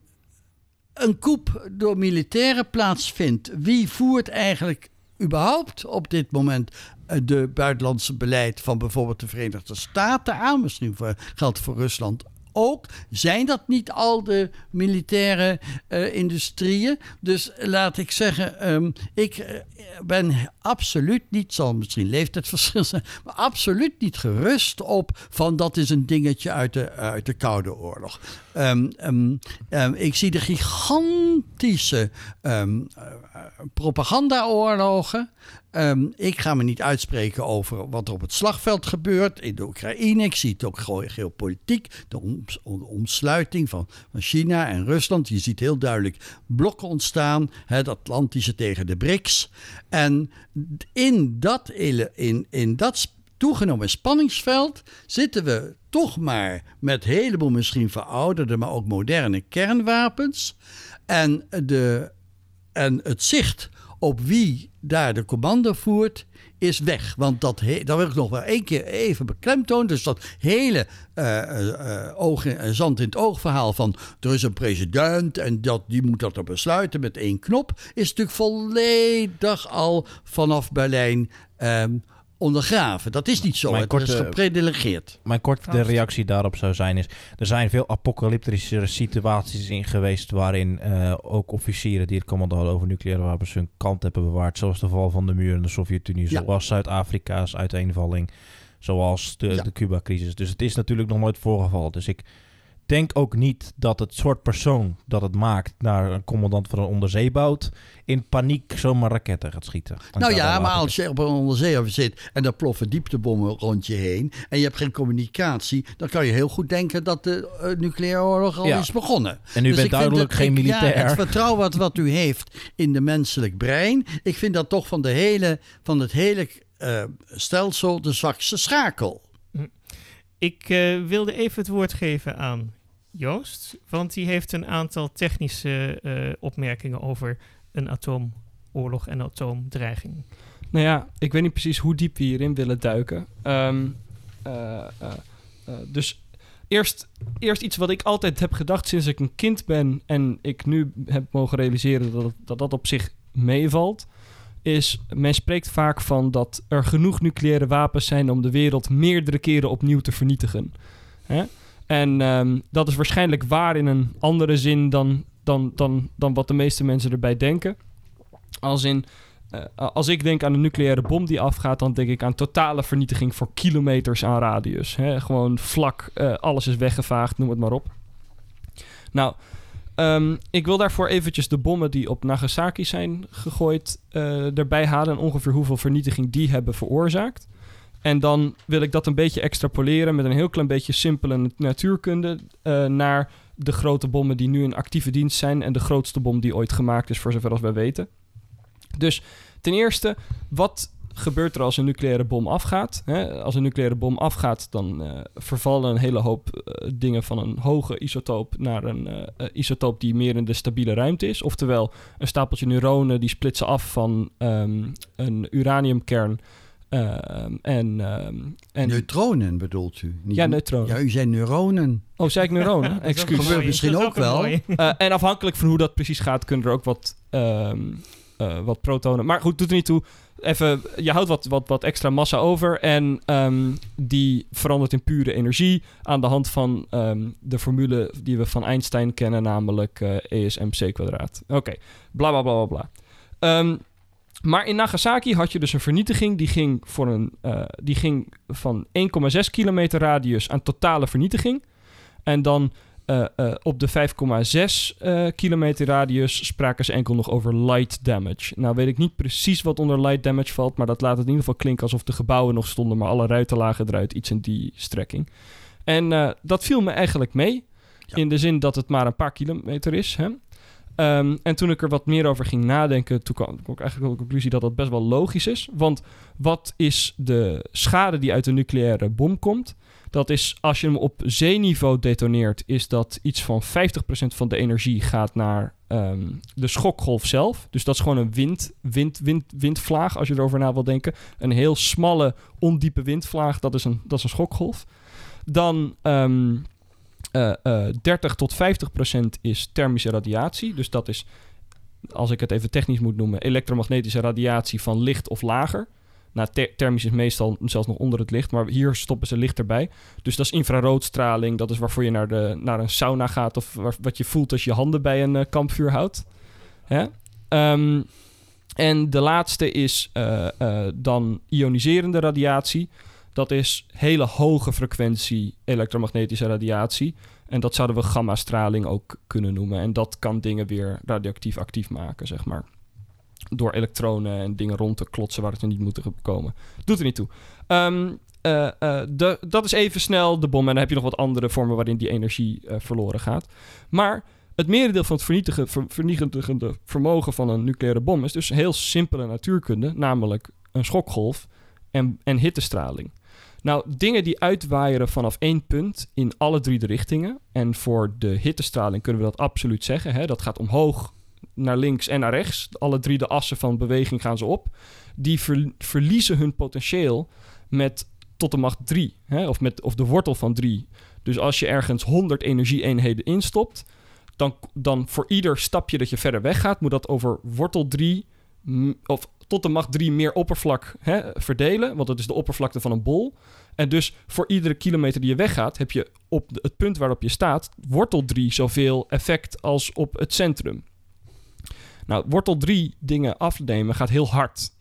een coup door militairen plaatsvindt. Wie voert eigenlijk überhaupt op dit moment eh, de buitenlandse beleid van bijvoorbeeld de Verenigde Staten aan. Misschien voor, geldt voor Rusland ook. Zijn dat niet al de militaire uh, industrieën? Dus laat ik zeggen, um, ik uh, ben absoluut niet, zal misschien leeftijdsverschil zijn, maar absoluut niet gerust op van dat is een dingetje uit de, uit de Koude Oorlog. Um, um, ik zie de gigantische propagandaoorlogen. Um, ik ga me niet uitspreken over wat er op het slagveld gebeurt in de Oekraïne. Ik zie het ook geopolitiek, de, de omsluiting van, van, China en Rusland. Je ziet heel duidelijk blokken ontstaan, het Atlantische tegen de BRICS. En in dat, in, in dat toegenomen spanningsveld zitten we toch maar met een heleboel misschien verouderde, maar ook moderne kernwapens. En, de, en het zicht op wie daar de commando voert, is weg. Want dat, dat wil ik nog wel één keer even beklemtonen. Dus dat hele uh, oog in, zand in het oog verhaal van er is een president en dat, die moet dat er besluiten met één knop, is natuurlijk volledig al vanaf Berlijn um, ondergraven. Dat is niet zo. Mijn het korte, is gepredelegeerd. Mijn korte reactie daarop zou zijn is... er zijn veel apocalyptische situaties in geweest... waarin uh, ook officieren die het commando hadden over nucleaire wapens... hun kant hebben bewaard. Zoals de val van de muur in de Sovjet-Unie. Zoals Zuid-Afrika's uiteenvalling. Zoals de, de Cuba-crisis. Dus het is natuurlijk nog nooit voorgevallen. Dus ik denk ook niet dat het soort persoon dat het maakt naar een commandant van een onderzeeboot in paniek zomaar raketten gaat schieten. Nou ja, maar als je op een onderzeeër zit en er ploffen dieptebommen rond je heen en je hebt geen communicatie, dan kan je heel goed denken dat de uh, nucleaire oorlog al is begonnen. En u dus bent duidelijk geen militair. het vertrouwen wat, wat u heeft in de menselijk brein, ik vind dat toch van, de hele, van het hele uh, stelsel de zwakste schakel. Ik uh, wilde even het woord geven aan Joost, want die heeft een aantal technische uh, opmerkingen over een atoomoorlog en atoomdreiging. Nou ja, ik weet niet precies hoe diep we hierin willen duiken. Um, uh, dus eerst, eerst iets wat ik altijd heb gedacht sinds ik een kind ben en ik nu heb mogen realiseren dat dat, dat op zich meevalt is, men spreekt vaak van dat er genoeg nucleaire wapens zijn om de wereld meerdere keren opnieuw te vernietigen. Hè? En um, dat is waarschijnlijk waar in een andere zin dan, dan, dan, dan wat de meeste mensen erbij denken. Als in, uh, als ik denk aan een nucleaire bom die afgaat, dan denk ik aan totale vernietiging voor kilometers aan radius. Hè? Gewoon vlak, uh, alles is weggevaagd, noem het maar op. Nou, Um, ik wil daarvoor eventjes de bommen die op Nagasaki zijn gegooid uh, erbij halen. En ongeveer hoeveel vernietiging die hebben veroorzaakt. En dan wil ik dat een beetje extrapoleren met een heel klein beetje simpele natuurkunde uh, naar de grote bommen die nu in actieve dienst zijn en de grootste bom die ooit gemaakt is, voor zover als wij weten. Dus ten eerste, wat gebeurt er als een nucleaire bom afgaat? Hè? Als een nucleaire bom afgaat, dan uh, vervallen een hele hoop uh, dingen van een hoge isotoop naar een isotoop die meer in de stabiele ruimte is. Oftewel, een stapeltje neuronen die splitsen af van um, een uraniumkern. Ehm, en, um, en, neutronen bedoelt u? Niet ja, neutronen. Ja, u zei neuronen. Oh, zei ik neuronen? Excuus. Dat gebeurt misschien ook, ook wel. en afhankelijk van hoe dat precies gaat, kunnen er ook wat, um, wat protonen. Maar goed, doet er niet toe even, je houdt wat, wat, wat extra massa over en um, die verandert in pure energie aan de hand van um, de formule die we van Einstein kennen, namelijk uh, eh, ESMC kwadraat. Oké, okay. bla bla bla bla bla. Maar in Nagasaki had je dus een vernietiging die ging, voor een, uh, die ging van 1,6 kilometer radius aan totale vernietiging. En dan uh, uh, op de 5,6 uh, kilometer radius spraken ze enkel nog over light damage. Nou weet ik niet precies wat onder light damage valt, maar dat laat het in ieder geval klinken alsof de gebouwen nog stonden, maar alle ruiten lagen eruit, iets in die strekking. En dat viel me eigenlijk mee, ja. in de zin dat het maar een paar kilometer is. Hè? Um, en toen ik er wat meer over ging nadenken, toen kwam ik eigenlijk tot de conclusie dat dat best wel logisch is. Want wat is de schade die uit de nucleaire bom komt? Dat is als je hem op zeeniveau detoneert, is dat iets van 50% van de energie gaat naar um, de schokgolf zelf. Dus dat is gewoon een wind, wind, wind, windvlaag, als je erover na wil denken. Een heel smalle, ondiepe windvlaag, dat is een, dat is een schokgolf. Dan um, uh, uh, 30 tot 50% is thermische radiatie. Dus dat is, als ik het even technisch moet noemen, elektromagnetische radiatie van licht of lager. Nou, thermisch is meestal zelfs nog onder het licht, maar hier stoppen ze licht erbij. Dus dat is infraroodstraling. Dat is waarvoor je naar, de, naar een sauna gaat of wat je voelt als je handen bij een uh, kampvuur houdt. Hè? Um, en de laatste is dan ioniserende radiatie. Dat is hele hoge frequentie elektromagnetische radiatie. En dat zouden we gamma-straling ook kunnen noemen. En dat kan dingen weer radioactief actief maken, zeg maar door elektronen en dingen rond te klotsen waar het niet moeten komen. Doet er niet toe. Um, uh, uh, de, dat is even snel de bom. En dan heb je nog wat andere vormen waarin die energie uh, verloren gaat. Maar het merendeel van het vernietigen, ver, vernietigende vermogen van een nucleaire bom is dus heel simpele natuurkunde, namelijk een schokgolf en, en hittestraling. Nou, dingen die uitwaaieren vanaf één punt in alle drie de richtingen. En voor de hittestraling kunnen we dat absoluut zeggen. Hè? Dat gaat omhoog naar links en naar rechts. Alle drie de assen van beweging gaan ze op. Die verliezen hun potentieel met tot de macht 3. Hè? Of, met, of de wortel van 3. Dus als je ergens 100 energieeenheden instopt, dan, dan voor ieder stapje dat je verder weggaat, moet dat over wortel 3 of tot de macht 3 meer oppervlak hè, verdelen. Want dat is de oppervlakte van een bol. En dus voor iedere kilometer die je weggaat, heb je op het punt waarop je staat, wortel 3 zoveel effect als op het centrum. Nou, wortel 3 dingen afnemen gaat heel hard.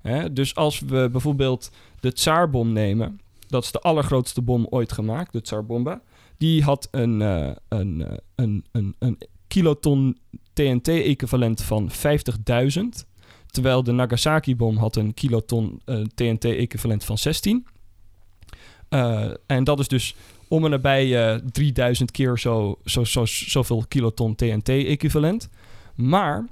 Hè? Dus als we bijvoorbeeld de Tsarbom nemen, dat is de allergrootste bom ooit gemaakt, de Tsarbomba. Die had een, uh, een, een, een, een kiloton TNT-equivalent van 50.000. Terwijl de Nagasaki-bom had een kiloton TNT-equivalent van 16. en dat is dus om en nabij 3000 keer zo, zo, zo, zoveel kiloton TNT-equivalent. Maar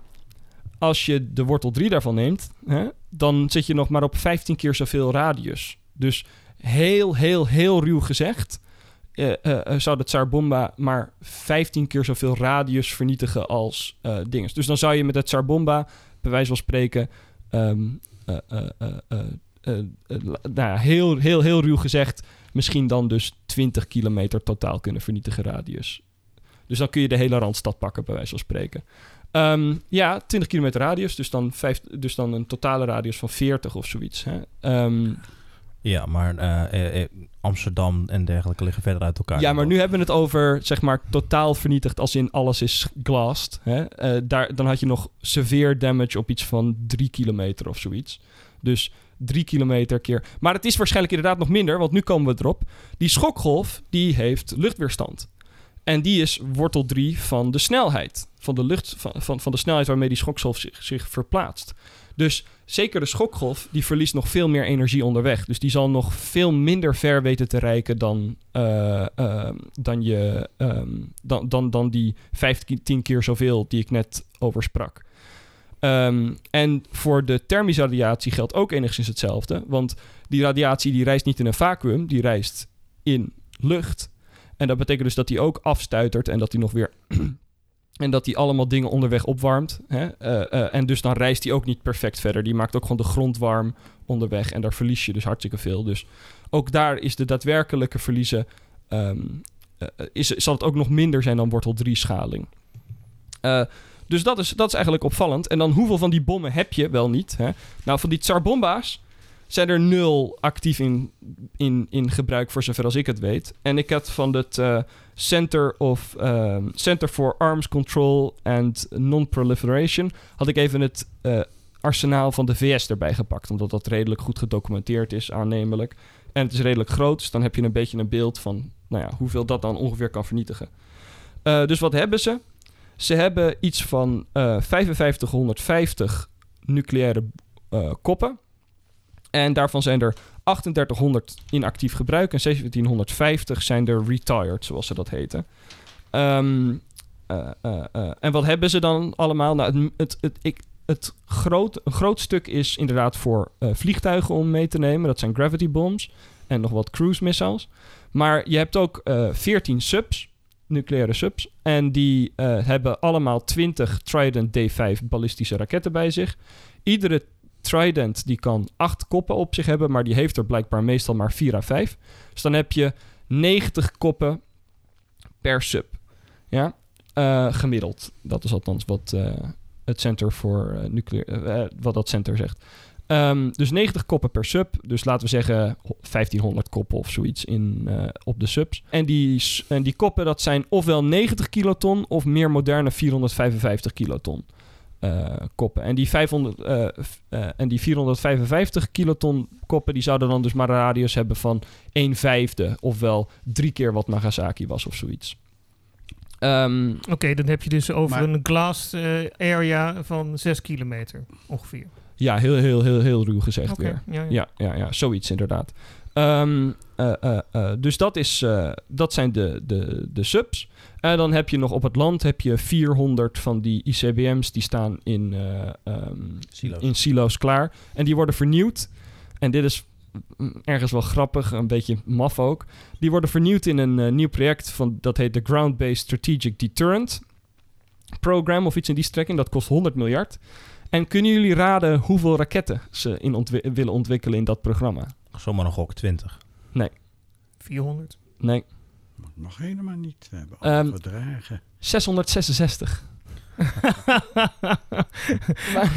als je de wortel 3 daarvan neemt, hè, dan zit je nog maar op 15 keer zoveel radius. Dus heel, heel, heel ruw gezegd, zou de Tsar Bomba maar 15 keer zoveel radius vernietigen als uh, dinges. Dus dan zou je met het Tsar Bomba, bij wijze van spreken, um, nou ja, heel, heel, heel ruw gezegd, misschien dan dus 20 kilometer totaal kunnen vernietigen radius. Dus dan kun je de hele Randstad pakken, bij wijze van spreken. Um, ja, 20 kilometer radius, dus dan, dus dan een totale radius van 40 of zoiets. Hè? Um, ja, maar uh, Amsterdam en dergelijke liggen verder uit elkaar. Ja, maar nu hebben we het over, zeg maar, totaal vernietigd als in alles is? Uh, daar, dan had je nog severe damage op iets van 3 kilometer of zoiets. Dus 3 kilometer keer. Maar het is waarschijnlijk inderdaad nog minder, want nu komen we erop. Die schokgolf, die heeft luchtweerstand. En die is wortel 3 van de snelheid. Van de, lucht, van, van, van de snelheid waarmee die schokgolf zich, zich verplaatst. Dus zeker de schokgolf, die verliest nog veel meer energie onderweg. Dus die zal nog veel minder ver weten te reiken dan, uh, uh, dan, je, um, dan, dan, dan die 15 keer zoveel die ik net over sprak. Um, en voor de thermische radiatie geldt ook enigszins hetzelfde. Want die radiatie die reist niet in een vacuüm, die reist in lucht. En dat betekent dus dat hij ook afstuitert en dat hij nog weer. En dat hij allemaal dingen onderweg opwarmt. Hè? Uh, uh, en dus dan reist hij ook niet perfect verder. Die maakt ook gewoon de grond warm onderweg. En daar verlies je dus hartstikke veel. Dus ook daar is de daadwerkelijke verliezen. Um, uh, is, zal het ook nog minder zijn dan wortel 3 schaling. dus dat is, dat is eigenlijk opvallend. En dan hoeveel van die bommen heb je wel niet? Hè? Nou, van die Tsar-bomba's zijn er nul actief in, in, in gebruik, voor zover als ik het weet. En ik had van het uh, Center, of, um, Center for Arms Control and Non-Proliferation... had ik even het uh, arsenaal van de VS erbij gepakt. Omdat dat redelijk goed gedocumenteerd is, aannemelijk. En het is redelijk groot, dus dan heb je een beetje een beeld van... Nou ja, hoeveel dat dan ongeveer kan vernietigen. Uh, dus wat hebben ze? Ze hebben iets van 5550 nucleaire koppen... En daarvan zijn er 3800 in actief gebruik en 1750 zijn er retired, zoals ze dat heten. Um, uh, uh, uh, en wat hebben ze dan allemaal? Nou, het, het, het, ik, het groot, een groot stuk is inderdaad voor vliegtuigen om mee te nemen. Dat zijn gravity bombs en nog wat cruise missiles. Maar je hebt ook 14 subs, nucleaire subs. En die hebben allemaal 20 Trident D5 ballistische raketten bij zich. Iedere Trident die kan acht koppen op zich hebben, maar die heeft er blijkbaar meestal maar 4 à 5. Dus dan heb je 90 koppen per sub. Ja, uh, gemiddeld. Dat is althans wat uh, het Center voor uh, Nuclear, wat dat center zegt. Um, dus 90 koppen per sub. Dus laten we zeggen 1500 koppen of zoiets in, op de subs. En die, en die koppen, dat zijn ofwel 90 kiloton of meer moderne 455 kiloton. Uh, koppen. En die, 500, uh, uh, en die 455 kiloton koppen, die zouden dan dus maar een radius hebben van 1 vijfde, ofwel drie keer wat Nagasaki was of zoiets. Um, Oké, okay, dan heb je dus over maar, een glass area van 6 kilometer ongeveer. Ja, heel, heel, heel, heel ruw gezegd okay, weer. Ja ja. ja, ja, ja, zoiets inderdaad. Um, dus dat, is, dat zijn de, de, de subs. En dan heb je nog op het land heb je 400 van die ICBM's die staan in, um, silo's. in silo's klaar. En die worden vernieuwd. En dit is ergens wel grappig, een beetje maf ook. Die worden vernieuwd in een nieuw project van dat heet de Ground-Based Strategic Deterrent Program of iets in die strekking. Dat kost 100 miljard. En kunnen jullie raden hoeveel raketten ze in ontwi willen ontwikkelen in dat programma? Zomaar nog ook 20. Nee. 400? Nee. Mag helemaal niet. We hebben um, verdragen. 666.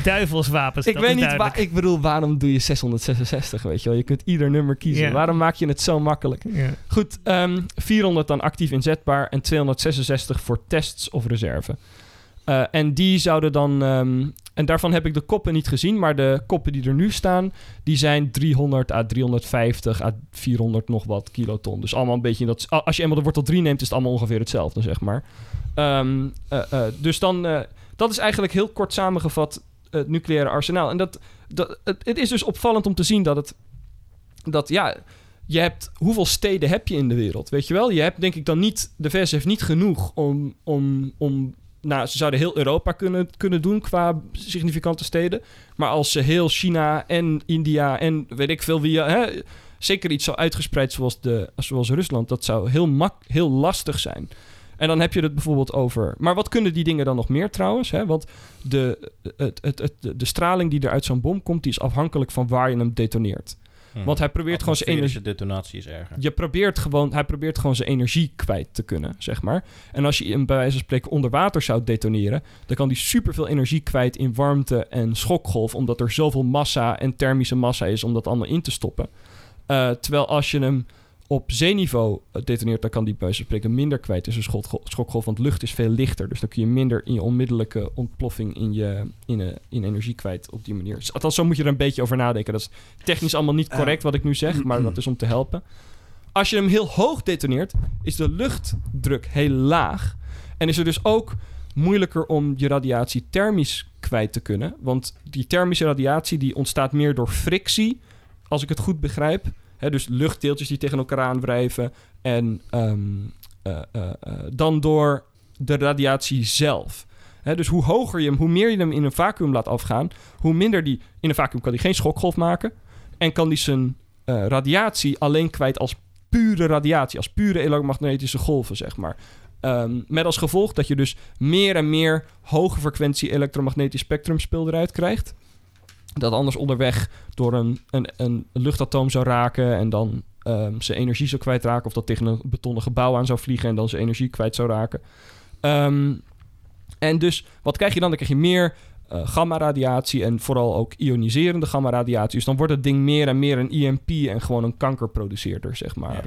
Duivelswapens. Ik weet niet, waar, ik bedoel, waarom doe je 666? Weet je wel, je kunt ieder nummer kiezen. Yeah. Waarom maak je het zo makkelijk? Yeah. Goed, um, ehm, 400 dan actief inzetbaar en 266 voor tests of reserve. Uh, en die zouden dan um, en daarvan heb ik de koppen niet gezien, maar de koppen die er nu staan, die zijn 300 à 350 à 400 nog wat kiloton. Dus allemaal een beetje dat. Als je eenmaal de wortel 3 neemt, is het allemaal ongeveer hetzelfde, zeg maar. Ehm, dus dan, dat is eigenlijk heel kort samengevat het nucleaire arsenaal. En dat, dat, het, het is dus opvallend om te zien dat het. Dat ja je hebt, hoeveel steden heb je in de wereld? Weet je wel? Je hebt denk ik dan niet, de VS heeft niet genoeg om, om, om nou, ze zouden heel Europa kunnen, kunnen doen qua significante steden. Maar als ze heel China en India en weet ik veel wie, hè, zeker iets zo uitgespreid zoals, de, zoals Rusland, dat zou heel, mak, heel lastig zijn. En dan heb je het bijvoorbeeld over. Maar wat kunnen die dingen dan nog meer trouwens? Hè? Want de, het, het, het, de straling die er uit zo'n bom komt, die is afhankelijk van waar je hem detoneert. Hmm. Want hij probeert gewoon zijn energie. detonatie is erger. Je probeert gewoon, hij probeert gewoon zijn energie kwijt te kunnen, zeg maar. En als je hem bij wijze van spreken onder water zou detoneren, dan kan hij superveel energie kwijt in warmte en schokgolf, omdat er zoveel massa en thermische massa is om dat allemaal in te stoppen. Uh, terwijl als je hem op zeeniveau detoneert, dan kan die bij spreken minder kwijt tussen schokgolf, schokgolf, want lucht is veel lichter. Dus dan kun je minder in je onmiddellijke ontploffing in, je, in, uh, in energie kwijt op die manier. Dus althans, zo moet je er een beetje over nadenken. Dat is technisch allemaal niet correct wat ik nu zeg, maar dat is om te helpen. Als je hem heel hoog detoneert, is de luchtdruk heel laag. En is er dus ook moeilijker om je radiatie thermisch kwijt te kunnen. Want die thermische radiatie die ontstaat meer door frictie, als ik het goed begrijp dus luchtdeeltjes die tegen elkaar aanwrijven. En ehm, eh, eh, eh, dan door de radiatie zelf. dus hoe hoger je hem, hoe meer je hem in een vacuüm laat afgaan, hoe minder die in een vacuüm kan hij geen schokgolf maken. En kan die zijn radiatie alleen kwijt als pure radiatie, als pure elektromagnetische golven, zeg maar. Ehm, met als gevolg dat je dus meer en meer hoge frequentie elektromagnetisch spectrumspul eruit krijgt dat anders onderweg door een, een, een luchtatoom zou raken en dan um, zijn energie zou kwijtraken. Of dat tegen een betonnen gebouw aan zou vliegen en dan zijn energie kwijt zou raken. Ehm, en dus wat krijg je dan? Dan krijg je meer uh, gamma-radiatie en vooral ook ioniserende gamma-radiatie. Dus dan wordt het ding meer en meer een EMP en gewoon een kankerproduceerder, zeg maar.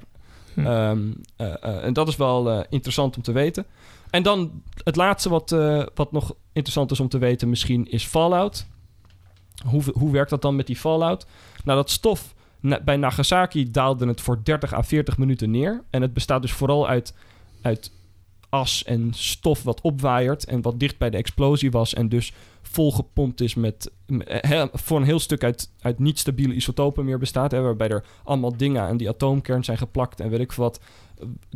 Hm. Ehm, eh, eh, en dat is wel interessant om te weten. En dan het laatste wat, wat nog interessant is om te weten misschien is Fallout. Hoe, hoe werkt dat dan met die fallout? Nou, dat stof bij Nagasaki daalde het voor 30 à 40 minuten neer. En het bestaat dus vooral uit, uit as en stof wat opwaaiert en wat dicht bij de explosie was en dus volgepompt is met voor een heel stuk uit, uit niet stabiele isotopen meer bestaat, hè, waarbij er allemaal dingen aan die atoomkern zijn geplakt en weet ik wat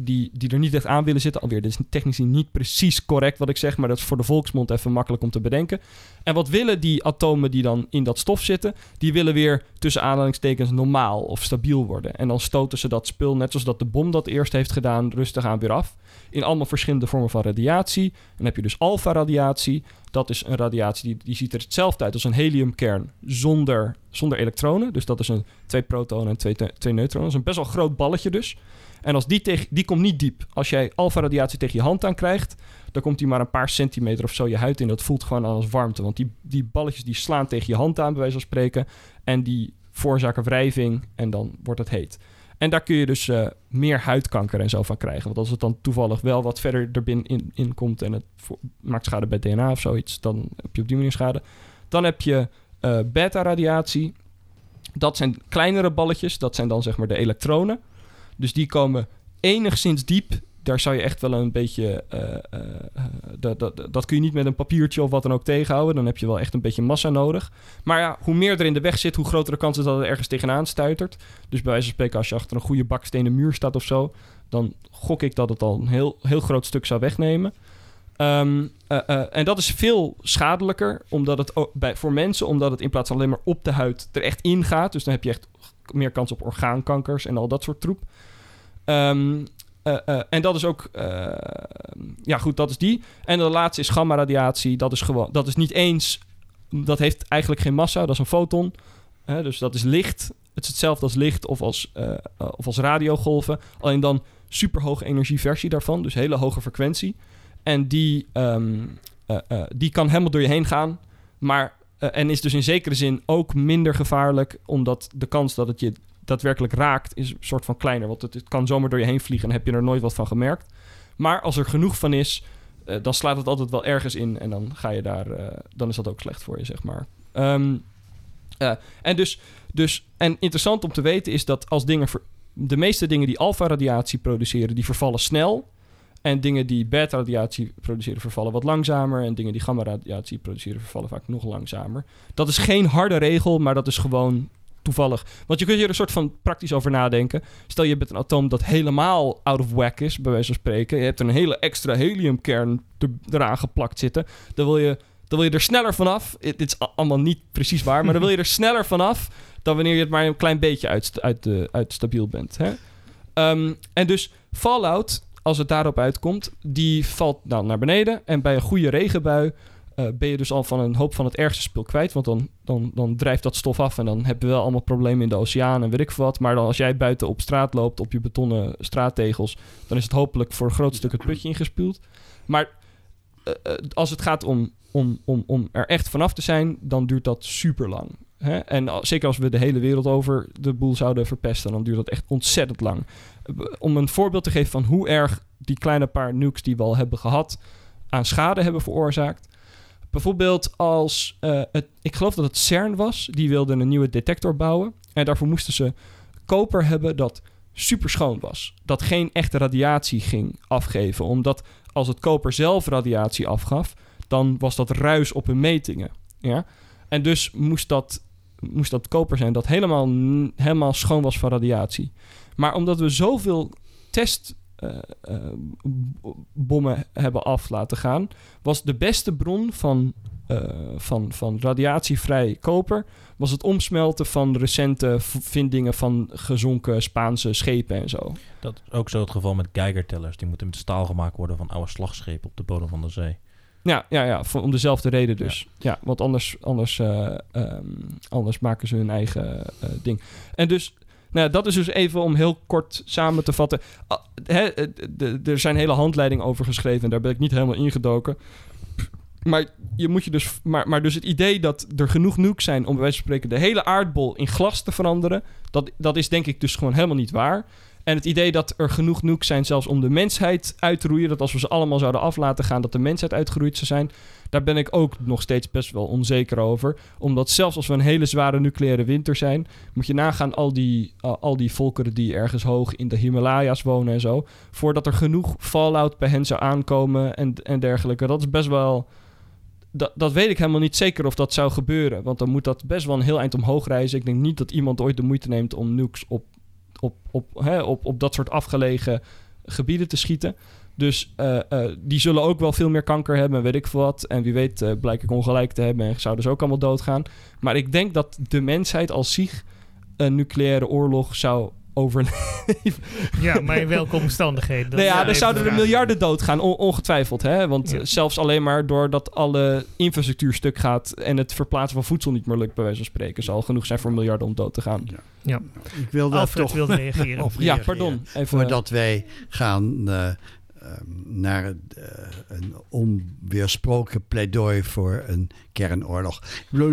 die, die er niet echt aan willen zitten. Alweer, dit is technisch niet precies correct wat ik zeg, maar dat is voor de volksmond even makkelijk om te bedenken. En wat willen die atomen die dan in dat stof zitten? Die willen weer tussen aanhalingstekens normaal of stabiel worden. En dan stoten ze dat spul, net zoals dat de bom dat eerst heeft gedaan, rustig aan weer af. In allemaal verschillende vormen van radiatie. Dan heb je dus alfa-radiatie. Dat is een radiatie die, die ziet er hetzelfde uit als een heliumkern zonder, zonder elektronen. Dus dat is een twee protonen en twee, twee neutronen. Dat is een best wel groot balletje dus. En als die, tegen, die komt niet diep. Als jij alfa-radiatie tegen je hand aan krijgt, dan komt die maar een paar centimeter of zo je huid in. Dat voelt gewoon als warmte. Want die, die balletjes die slaan tegen je hand aan, bij wijze van spreken. En die veroorzaken wrijving en dan wordt het heet. En daar kun je dus uh, meer huidkanker en zo van krijgen. Want als het dan toevallig wel wat verder er binnen in, in komt en het maakt schade bij DNA of zoiets, dan heb je op die manier schade. Dan heb je uh, beta-radiatie. Dat zijn kleinere balletjes, dat zijn dan zeg maar de elektronen. Dus die komen enigszins diep. Daar zou je echt wel een beetje. Uh, dat, dat, dat kun je niet met een papiertje of wat dan ook tegenhouden. Dan heb je wel echt een beetje massa nodig. Maar ja, hoe meer er in de weg zit, hoe grotere kans is dat het ergens tegenaan stuitert. Dus bij wijze van spreken, als je achter een goede bakstenen muur staat of zo, dan gok ik dat het al een heel, heel groot stuk zou wegnemen. Ehm, en dat is veel schadelijker omdat het bij, voor mensen, omdat het in plaats van alleen maar op de huid er echt in gaat. Dus dan heb je echt meer kans op orgaankankers en al dat soort troep. Um, en dat is ook, uh, ja goed, dat is die. En de laatste is gamma-radiatie. Dat is gewoon, dat is niet eens, dat heeft eigenlijk geen massa, dat is een foton. dus dat is licht. Het is hetzelfde als licht of als, of als radiogolven. Alleen dan superhoge energieversie daarvan, dus hele hoge frequentie. En die, um, die kan helemaal door je heen gaan. Maar, en is dus in zekere zin ook minder gevaarlijk, omdat de kans dat het je daadwerkelijk raakt, is een soort van kleiner. Want het, kan zomaar door je heen vliegen en heb je er nooit wat van gemerkt. Maar als er genoeg van is, dan slaat het altijd wel ergens in en dan ga je daar, dan is dat ook slecht voor je, zeg maar. Ehm, en dus, dus, en interessant om te weten is dat als dingen, de meeste dingen die alfa-radiatie produceren, die vervallen snel. En dingen die beta-radiatie produceren vervallen wat langzamer. En dingen die gamma-radiatie produceren vervallen vaak nog langzamer. Dat is geen harde regel, maar dat is gewoon toevallig. Want je kunt hier een soort van praktisch over nadenken. Stel je hebt een atoom dat helemaal out of whack is, bij wijze van spreken. Je hebt een hele extra heliumkern eraan geplakt zitten. Dan wil je, dan wil je er sneller vanaf. Dit is allemaal niet precies waar, maar dan wil je er sneller vanaf dan wanneer je het maar een klein beetje uit, uit, de, uit stabiel bent. Hè? Ehm, en dus Fallout als het daarop uitkomt, die valt dan naar beneden. En bij een goede regenbui uh, ben je dus al van een hoop van het ergste spul kwijt. Want dan, dan, dan drijft dat stof af en dan heb je wel allemaal problemen in de oceaan en weet ik wat. Maar dan als jij buiten op straat loopt, op je betonnen straattegels, dan is het hopelijk voor een groot stuk het putje ingespuwd. Maar uh, uh, als het gaat om, om, om, om er echt vanaf te zijn, dan duurt dat super lang. En zeker als we de hele wereld over de boel zouden verpesten, dan duurt dat echt ontzettend lang. Om een voorbeeld te geven van hoe erg die kleine paar nukes die we al hebben gehad aan schade hebben veroorzaakt. Bijvoorbeeld als, uh, het, ik geloof dat het CERN was, die wilde een nieuwe detector bouwen. En daarvoor moesten ze koper hebben dat super schoon was. Dat geen echte radiatie ging afgeven. Omdat als het koper zelf radiatie afgaf, dan was dat ruis op hun metingen. Ja? En dus moest dat moest dat koper zijn dat helemaal, helemaal schoon was van radiatie. Maar omdat we zoveel testbommen uh, uh, hebben af laten gaan, was de beste bron van, uh, van, van radiatievrij koper was het omsmelten van recente vindingen van gezonken Spaanse schepen en zo. Dat is ook zo het geval met Geigertellers. Die moeten met staal gemaakt worden van oude slagschepen op de bodem van de zee. Ja, ja, ja voor, om dezelfde reden dus. Ja, want anders, anders, uh, um, anders maken ze hun eigen uh, ding. En dus, nou, dat is dus even om heel kort samen te vatten. Uh, hè, er zijn hele handleidingen over geschreven en daar ben ik niet helemaal ingedoken. Maar, je moet je dus, maar, maar dus het idee dat er genoeg nukes zijn om bij wijze van spreken de hele aardbol in glas te veranderen, dat, dat is denk ik dus gewoon helemaal niet waar. En het idee dat er genoeg nukes zijn zelfs om de mensheid uit te roeien... dat als we ze allemaal zouden af laten gaan... dat de mensheid uitgeroeid zou zijn... daar ben ik ook nog steeds best wel onzeker over. Omdat zelfs als we een hele zware nucleaire winter zijn... moet je nagaan al die, al die volkeren die ergens hoog in de Himalaya's wonen en zo... voordat er genoeg fallout bij hen zou aankomen en, en dergelijke. Dat is best wel... Dat, dat, weet ik helemaal niet zeker of dat zou gebeuren. Want dan moet dat best wel een heel eind omhoog reizen. Ik denk niet dat iemand ooit de moeite neemt om nukes op op, op, hè, op, op dat soort afgelegen gebieden te schieten. Dus uh, uh, die zullen ook wel veel meer kanker hebben, weet ik veel wat. En wie weet uh, blijk ik ongelijk te hebben en zouden ze ook allemaal doodgaan. Maar ik denk dat de mensheid als zich een nucleaire oorlog zou overleven. Ja, maar in welke omstandigheden? Nou ja, er zouden er miljarden doodgaan, on ongetwijfeld. Hè? Want ja. zelfs alleen maar doordat alle infrastructuur stuk gaat... en het verplaatsen van voedsel niet meer lukt, bij wijze van spreken... zal genoeg zijn voor miljarden om dood te gaan. Ja. ja. Ik wil daar toch wilde reageren. op reageren. Ja, pardon. Even, Voordat wij gaan... Uh, naar uh, een onweersproken pleidooi voor een kernoorlog. um,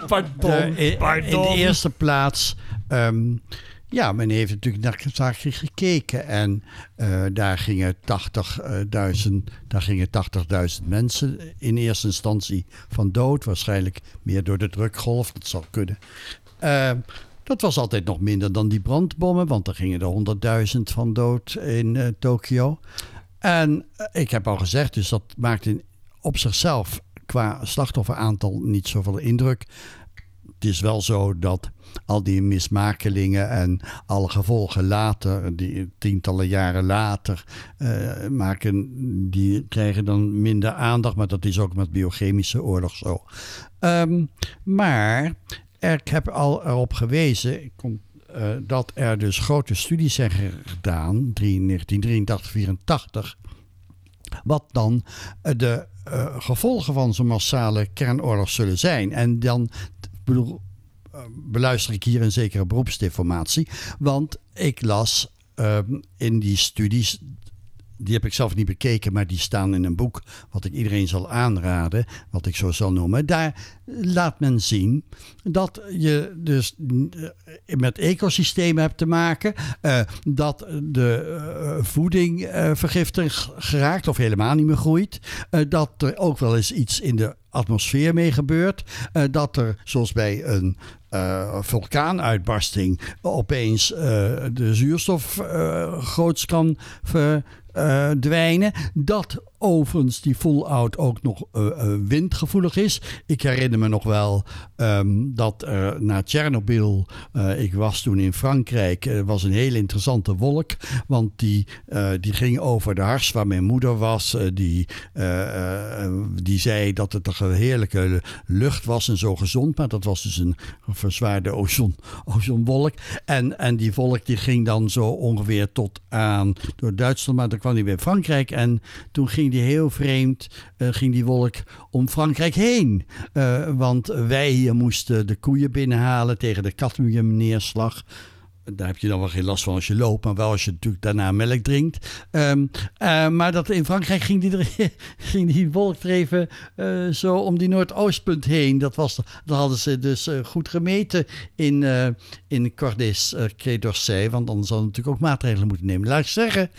pardon, de, in, pardon. in, de eerste plaats... Um, ja, men heeft natuurlijk naar zaakje gekeken en uh, daar gingen 80.000 daar gingen 80.000 mensen in eerste instantie van dood. Waarschijnlijk meer door de drukgolf, dat zou kunnen. Uh, dat was altijd nog minder dan die brandbommen, want er gingen er 100.000 van dood in uh, Tokio. En ik heb al gezegd, dus dat maakt in, op zichzelf qua slachtofferaantal niet zoveel indruk. Het is wel zo dat al die mismakelingen en alle gevolgen later, die tientallen jaren later, uh, maken, die krijgen dan minder aandacht. Maar dat is ook met biochemische oorlog zo. Um, maar ik heb al erop gewezen, ik uh, dat er dus grote studies zijn gedaan, 1983, 84. Wat dan de uh, gevolgen van zo'n massale kernoorlog zullen zijn. En dan, bedoel, beluister ik hier een zekere beroepsdeformatie. Want ik las uh, in die studies die heb ik zelf niet bekeken, maar die staan in een boek wat ik iedereen zal aanraden, wat ik zo zal noemen. Daar laat men zien dat je dus eh, met ecosystemen hebt te maken, uh, dat de uh, voeding vergiftigd geraakt of helemaal niet meer groeit, dat er ook wel eens iets in de atmosfeer mee gebeurt, dat er zoals bij een vulkaanuitbarsting opeens de zuurstof groots kan ver, verdwijnen. Dat overigens die full-out ook nog uh, windgevoelig is. Ik herinner me nog wel um, dat na Tsjernobyl, ik was toen in Frankrijk, was een hele interessante wolk. Want die, die ging over de hars waar mijn moeder was. die, die zei dat het een heerlijke lucht was en zo gezond. Maar dat was dus een verzwaarde ozon, ozonwolk. En, en die wolk die ging dan zo ongeveer tot aan door Duitsland. Maar dan kwam hij weer Frankrijk. En toen ging die heel vreemd, uh, ging die wolk om Frankrijk heen. Uh, want wij hier moesten de koeien binnenhalen tegen de cadmiumneerslag. Daar heb je dan wel geen last van als je loopt, maar wel als je natuurlijk daarna melk drinkt. Um, uh, maar dat in Frankrijk ging die, er, ging die wolk even uh, zo om die Noordoostpunt heen. Dat, was, dat hadden ze dus uh, goed gemeten in, in uh, d'Orsay. Want anders hadden natuurlijk ook maatregelen moeten nemen. Laat ik zeggen.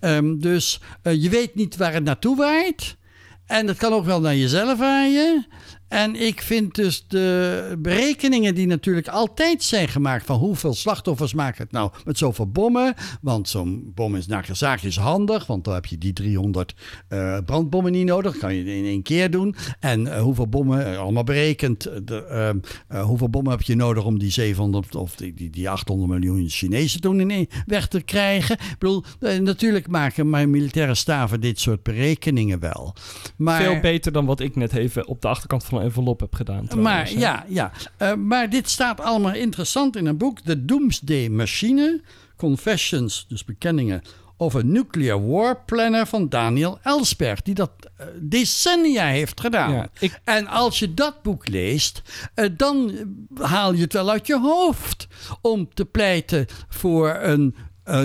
Um, dus je weet niet waar het naartoe waait. En dat kan ook wel naar jezelf waaien. En ik vind dus de berekeningen die natuurlijk altijd zijn gemaakt van hoeveel slachtoffers maakt het nou met zoveel bommen. Want zo'n bom is Nagasaki is handig, want dan heb je die 300 uh, eh, brandbommen niet nodig. Dat kan je in één keer doen. En uh, hoeveel bommen, uh, allemaal berekend, de, ehm, hoeveel bommen heb je nodig om die 700 of die, die, die 800 miljoen Chinezen toen in weg te krijgen. Ik bedoel, natuurlijk maken mijn militaire staven dit soort berekeningen wel. Maar, Veel beter dan wat ik net even op de achterkant van envelop heb gedaan. maar ja, ja. Uh, maar dit staat allemaal interessant in een boek. The Doomsday Machine. Confessions, dus bekenningen of een nuclear war planner van Daniel Ellsberg, die dat uh, decennia heeft gedaan. Ja, ik... En als je dat boek leest, uh, dan haal je het wel uit je hoofd om te pleiten voor een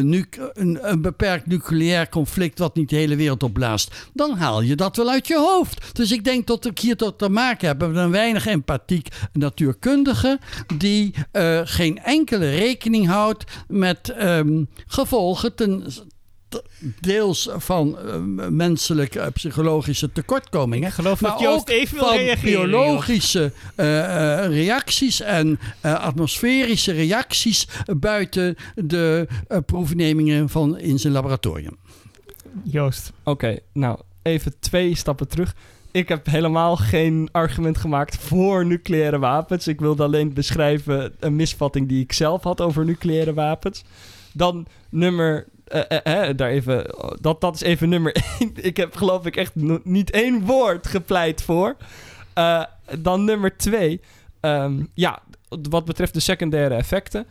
nu, een, beperkt nucleair conflict wat niet de hele wereld opblaast, dan haal je dat wel uit je hoofd. Dus ik denk dat ik hier tot te maken heb met een weinig empathiek natuurkundige die uh, geen enkele rekening houdt met um, gevolgen ten, deels van uh, menselijke psychologische tekortkomingen. Ik geloof maar dat Joost ook even van reageren, biologische uh, uh, reacties en atmosferische reacties buiten de proefnemingen van in zijn laboratorium. Joost. Oké, nou even twee stappen terug. Ik heb helemaal geen argument gemaakt voor nucleaire wapens. Ik wilde alleen beschrijven een misvatting die ik zelf had over nucleaire wapens. Dan nummer uh, daar even, dat, dat is even nummer één. ik heb geloof ik echt niet één woord gepleit voor. Dan nummer twee. Um, ja, wat betreft de secundaire effecten,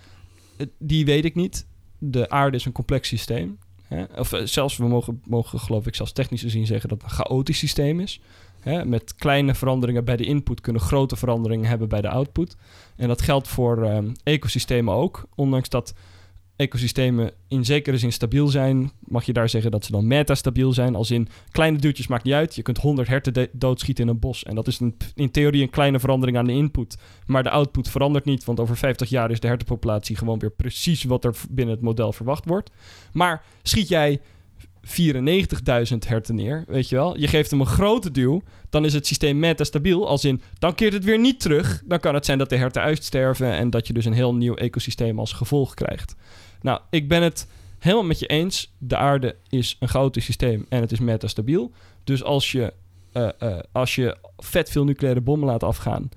die weet ik niet. De aarde is een complex systeem. Hè? Of zelfs, we mogen, mogen geloof ik zelfs technisch gezien zeggen dat het een chaotisch systeem is. Hè? Met kleine veranderingen bij de input kunnen grote veranderingen hebben bij de output. En dat geldt voor um, ecosystemen ook. Ondanks dat ecosystemen in zekere zin stabiel zijn, mag je daar zeggen dat ze dan metastabiel zijn. Als in kleine duurtjes maakt niet uit. Je kunt 100 herten doodschieten in een bos. En dat is een, in theorie een kleine verandering aan de input. Maar de output verandert niet, want over 50 jaar is de hertenpopulatie gewoon weer precies wat er binnen het model verwacht wordt. Maar schiet jij 94.000 herten neer, weet je wel. Je geeft hem een grote duw, dan is het systeem metastabiel. Als in, dan keert het weer niet terug. Dan kan het zijn dat de herten uitsterven en dat je dus een heel nieuw ecosysteem als gevolg krijgt. Nou, ik ben het helemaal met je eens. De aarde is een chaotisch systeem en het is metastabiel. Dus als je, uh, uh, als je vet veel nucleaire bommen laat afgaan,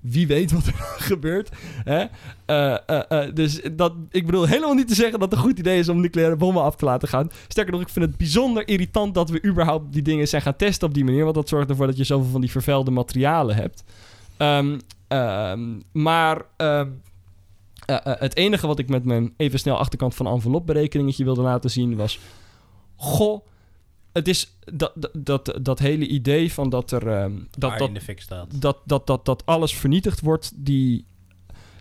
wie weet wat er gebeurt. Hè? Uh, dus dat, ik bedoel helemaal niet te zeggen dat het een goed idee is om nucleaire bommen af te laten gaan. Sterker nog, ik vind het bijzonder irritant dat we überhaupt die dingen zijn gaan testen op die manier. Want dat zorgt ervoor dat je zoveel van die vervuilde materialen hebt. Um, um, maar um, uh, uh, het enige wat ik met mijn even snel achterkant van envelopberekeningetje wilde laten zien was... Goh, het is dat, dat, dat, hele idee van dat er... Um, dat, dat, in de fik staat. Dat, dat, dat, dat alles vernietigd wordt, die...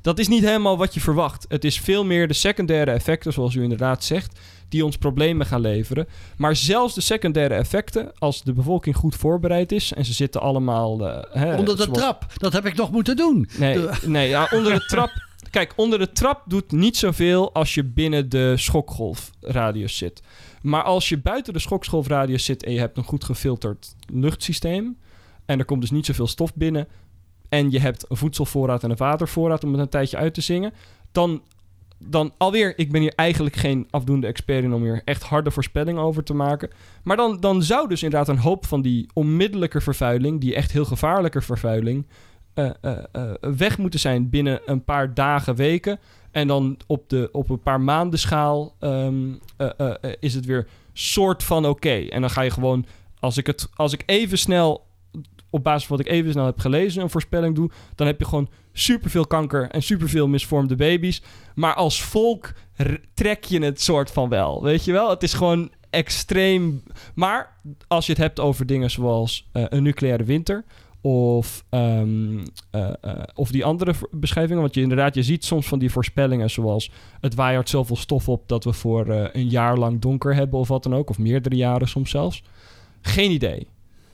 Dat is niet helemaal wat je verwacht. Het is veel meer de secundaire effecten, zoals u inderdaad zegt die ons problemen gaan leveren. Maar zelfs de secundaire effecten, als de bevolking goed voorbereid is en ze zitten allemaal. Uh, hè, onder de trap, dat heb ik nog moeten doen. Nee, nee ja, onder de trap. Kijk, onder de trap doet niet zoveel als je binnen de schokgolfradius zit. Maar als je buiten de schokgolfradius zit en je hebt een goed gefilterd luchtsysteem. en er komt dus niet zoveel stof binnen. en je hebt een voedselvoorraad en een watervoorraad om het een tijdje uit te zingen. dan dan alweer, ik ben hier eigenlijk geen afdoende expert in om hier echt harde voorspellingen over te maken. Maar dan, dan zou dus inderdaad een hoop van die onmiddellijke vervuiling, die echt heel gevaarlijke vervuiling, uh, uh, weg moeten zijn binnen een paar dagen, weken. En dan op, de, op een paar maanden schaal um, is het weer soort van oké. En dan ga je gewoon, als ik, het, als ik even snel op basis van wat ik even snel heb gelezen, een voorspelling doe, dan heb je gewoon superveel kanker en superveel misvormde baby's. Maar als volk trek je het soort van wel. Weet je wel? Het is gewoon extreem. Maar als je het hebt over dingen zoals een nucleaire winter. Of, um, uh, uh, of die andere beschrijvingen. Want je inderdaad, je ziet soms van die voorspellingen zoals... het waaiert zoveel stof op dat we voor een jaar lang donker hebben of wat dan ook. Of meerdere jaren soms zelfs. Geen idee.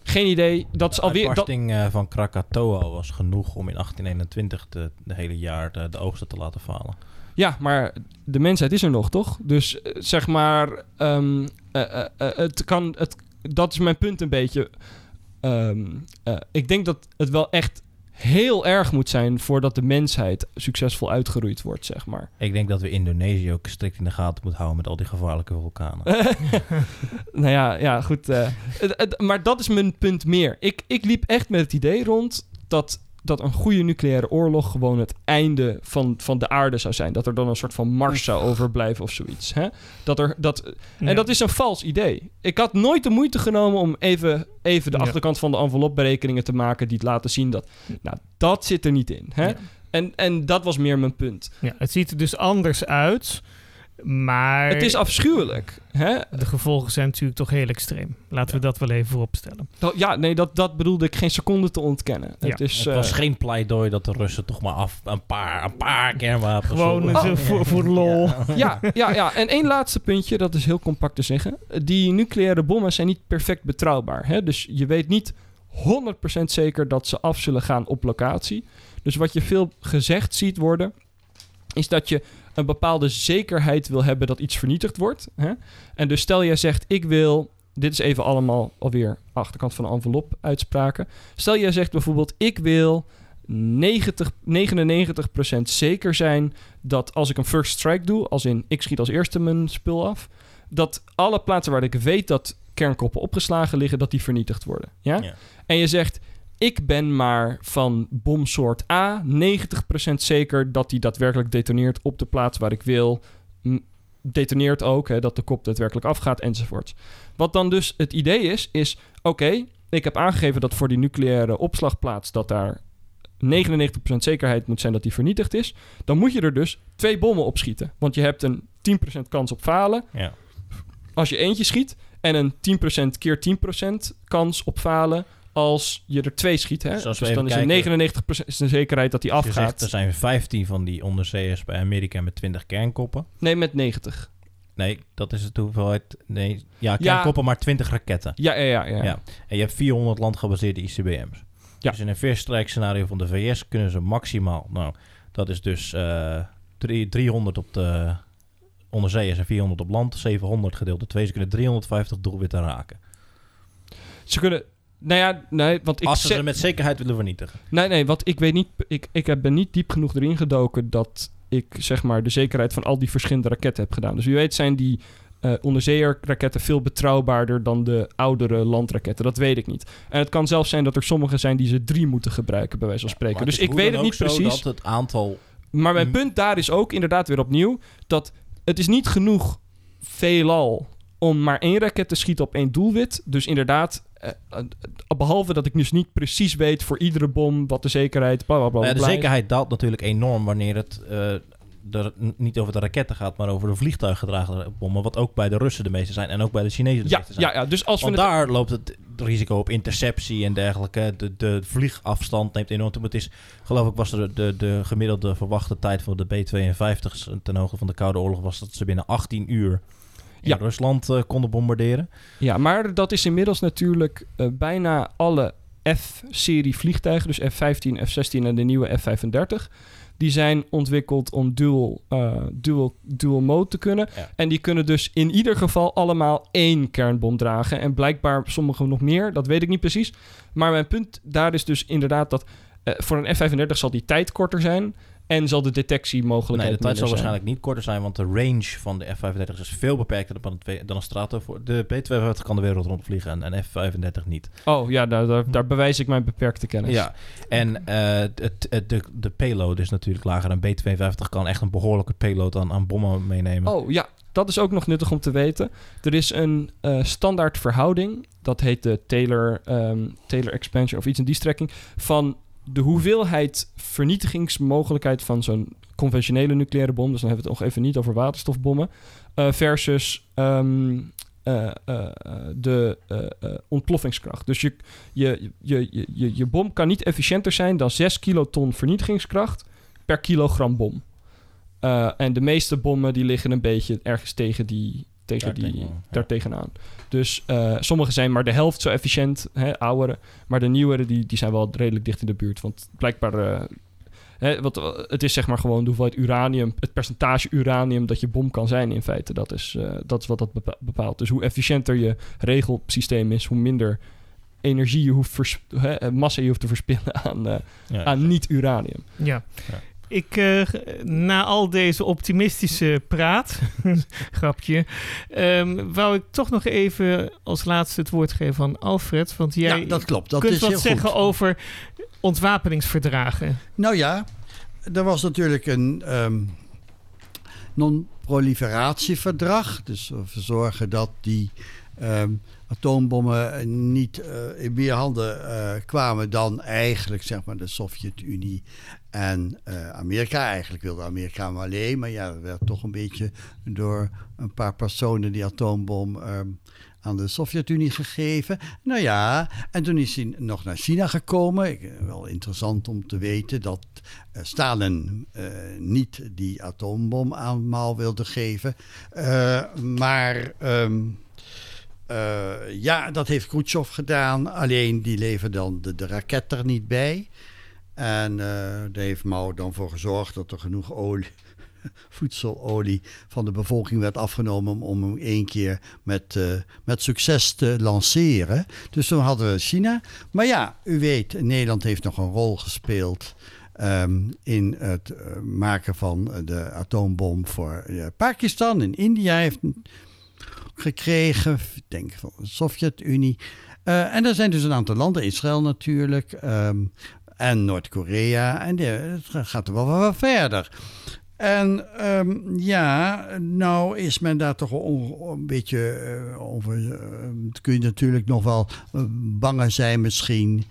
Geen idee. Dat is alweer. De uitbarsting dat... van Krakatoa was genoeg om in 1821 de, de hele jaar de, de, oogsten te laten falen. Ja, maar de mensheid is er nog, toch? Dus zeg maar, um, uh, het kan, het, dat is mijn punt een beetje. Um, ik denk dat het wel echt heel erg moet zijn voordat de mensheid succesvol uitgeroeid wordt, zeg maar. Ik denk dat we Indonesië ook strikt in de gaten moeten houden met al die gevaarlijke vulkanen. nou ja, ja goed. Uh, maar dat is mijn punt meer. Ik, ik liep echt met het idee rond dat dat een goede nucleaire oorlog gewoon het einde van, van de aarde zou zijn. Dat er dan een soort van Mars zou overblijven of zoiets. Hè? Dat er, dat, En dat is een vals idee. Ik had nooit de moeite genomen om even, even de achterkant van de envelopberekeningen te maken... die het laten zien dat... Nou, dat zit er niet in. Hè? En, en dat was meer mijn punt. Ja, het ziet er dus anders uit... Maar... Het is afschuwelijk. Hè? De gevolgen zijn natuurlijk toch heel extreem. Laten we dat wel even vooropstellen. Ja, nee, dat, dat bedoelde ik geen seconde te ontkennen. Ja. Het, is, het was uh, geen pleidooi dat de Russen toch maar af een paar, een paar kernwapens... Gewoon oh. voor, voor lol. Ja. ja, ja, En één laatste puntje, dat is heel compact te zeggen. Die nucleaire bommen zijn niet perfect betrouwbaar. Hè? Dus je weet niet 100% zeker dat ze af zullen gaan op locatie. Dus wat je veel gezegd ziet worden... is dat je een bepaalde zekerheid wil hebben dat iets vernietigd wordt. Hè? En dus stel jij zegt, ik wil... Dit is even allemaal alweer achterkant van de envelop uitspraken. Stel jij zegt bijvoorbeeld, ik wil 90, 99% zeker zijn dat als ik een first strike doe, als in ik schiet als eerste mijn spul af, dat alle plaatsen waar ik weet dat kernkoppen opgeslagen liggen, dat die vernietigd worden. Ja? ja. En je zegt, ik ben maar van bomsoort A 90% zeker dat die daadwerkelijk detoneert op de plaats waar ik wil. Detoneert ook, hè, dat de kop daadwerkelijk afgaat enzovoort. Wat dan dus het idee is, is oké, ik heb aangegeven dat voor die nucleaire opslagplaats dat daar 99% zekerheid moet zijn dat die vernietigd is. Dan moet je er dus twee bommen op schieten. Want je hebt een 10% kans op falen. Ja. Als je eentje schiet. En een 10% keer 10% kans op falen als je er twee schiet. Hè? Dus, dus dan is er 99% is de zekerheid dat die afgaat. Zegt, er zijn 15 van die onderzeeërs bij Amerika met 20 kernkoppen. Nee, met 90. Nee, dat is het hoeveelheid. Nee, ja, kernkoppen, maar 20 raketten. Ja, ja, ja, ja, ja. En je hebt 400 landgebaseerde ICBM's. Ja. Dus in een strike scenario van de VS kunnen ze maximaal, nou, dat is dus uh, eh, 300 op de onderzeeërs en 400 op land, 700 gedeeld door 2. Ze kunnen 350 doelwitten raken. Ze kunnen nou ja, nee, want ik... Als ze ze met zekerheid willen vernietigen. Nee, nee, want ik weet niet... Ik, ik heb, ben niet diep genoeg erin gedoken dat ik, zeg maar, de zekerheid van al die verschillende raketten heb gedaan. Dus wie weet zijn die uh, onderzeeërraketten veel betrouwbaarder dan de oudere landraketten. Dat weet ik niet. En het kan zelfs zijn dat er sommige zijn die ze drie moeten gebruiken, bij wijze van spreken. dus ik weet het niet precies. Dat het aantal... Maar mijn punt daar is ook inderdaad weer opnieuw... dat het is niet genoeg veelal om maar één raket te schieten op één doelwit. Dus inderdaad, behalve dat ik dus niet precies weet voor iedere bom wat de zekerheid. Bla, bla, bla, de zekerheid daalt natuurlijk enorm wanneer het er niet over de raketten gaat, maar over de vliegtuiggedragen bommen. Wat ook bij de Russen de meeste zijn en ook bij de Chinezen de ja, meeste zijn. Ja, ja, dus als Want daar loopt het risico op interceptie en dergelijke. De, de vliegafstand neemt enorm toe. Het is, geloof ik, was er de, de gemiddelde verwachte tijd van de B-52 ten hoogte van de Koude Oorlog was dat ze binnen 18 uur ja. Rusland konden bombarderen. Ja, maar dat is inmiddels natuurlijk bijna alle F-serie vliegtuigen, dus F-15, F-16 en de nieuwe F-35 die zijn ontwikkeld om dual, uh, dual, dual mode te kunnen. En die kunnen dus in ieder geval allemaal één kernbom dragen. En blijkbaar sommigen nog meer, dat weet ik niet precies. Maar mijn punt daar is dus inderdaad dat uh, voor een F-35 zal die tijd korter zijn. En zal de detectiemogelijkheid Nee, de tijd zal waarschijnlijk niet korter zijn, want de range van de F-35 is veel beperkter dan, dan een Strato. Voor de B-52 kan de wereld rondvliegen en, F-35 niet. Oh ja, daar, daar, daar, bewijs ik mijn beperkte kennis. Ja, en uh, het, de, de payload is natuurlijk lager. Een B-52 kan echt een behoorlijke payload aan, aan bommen meenemen. Oh ja, dat is ook nog nuttig om te weten. Er is een uh, standaard verhouding, dat heet de Taylor, um, Taylor Expansion of iets in die strekking, van de hoeveelheid vernietigingsmogelijkheid van zo'n conventionele nucleaire bom, dus dan hebben we het nog even niet over waterstofbommen, uh, versus um, uh, uh, de ontploffingskracht. Dus je, je, je, je, je bom kan niet efficiënter zijn dan 6 kiloton vernietigingskracht per kilogram bom. en de meeste bommen die liggen een beetje ergens tegen die, tegen die, daar tegenaan. Dus uh, sommige zijn maar de helft zo efficiënt, hè, oudere. Maar de nieuwere die, die zijn wel redelijk dicht in de buurt. Want blijkbaar... Uh, hè, wat, het is zeg maar gewoon de hoeveelheid uranium... het percentage uranium dat je bom kan zijn in feite. Dat is, uh, dat, is wat dat bepaalt. Dus hoe efficiënter je regelsysteem is... hoe minder energie je hoeft... Hè, massa je hoeft te verspillen aan, ja, aan niet-uranium. Ja. ja. Ik, uh, na al deze optimistische praat, grapje, um, wou ik toch nog even als laatste het woord geven aan Alfred. Want jij ja, dat klopt. Dat kunt is wat zeggen over ontwapeningsverdragen. Nou ja, er was natuurlijk een um, non-proliferatieverdrag. Dus we zorgen dat die um, atoombommen niet uh, in meer handen uh, kwamen dan eigenlijk zeg maar, de Sovjet-Unie en uh, Amerika. Eigenlijk wilde Amerika maar alleen, maar ja, dat werd toch een beetje door een paar personen die atoombom aan de Sovjet-Unie gegeven. Nou ja, en toen is hij nog naar China gekomen. Ik, wel interessant om te weten dat uh, Stalin niet die atoombom aanmaal wilde geven. Maar uh, ja, dat heeft Khrushchev gedaan. Alleen die leverde dan de, de raket er niet bij. En uh, daar heeft Mao dan voor gezorgd dat er genoeg olie, voedselolie van de bevolking werd afgenomen om hem één keer met, uh, met succes te lanceren. Dus toen hadden we China. Maar ja, u weet, Nederland heeft nog een rol gespeeld. Um, in het maken van de atoombom voor Pakistan. In India heeft gekregen, ik denk van de Sovjet-Unie. En er zijn dus een aantal landen, Israël natuurlijk, um, en Noord-Korea. En het gaat er wel wat verder. En um, ja, nou is men daar toch een beetje uh, over. Uh, kun je natuurlijk nog wel banger zijn, misschien.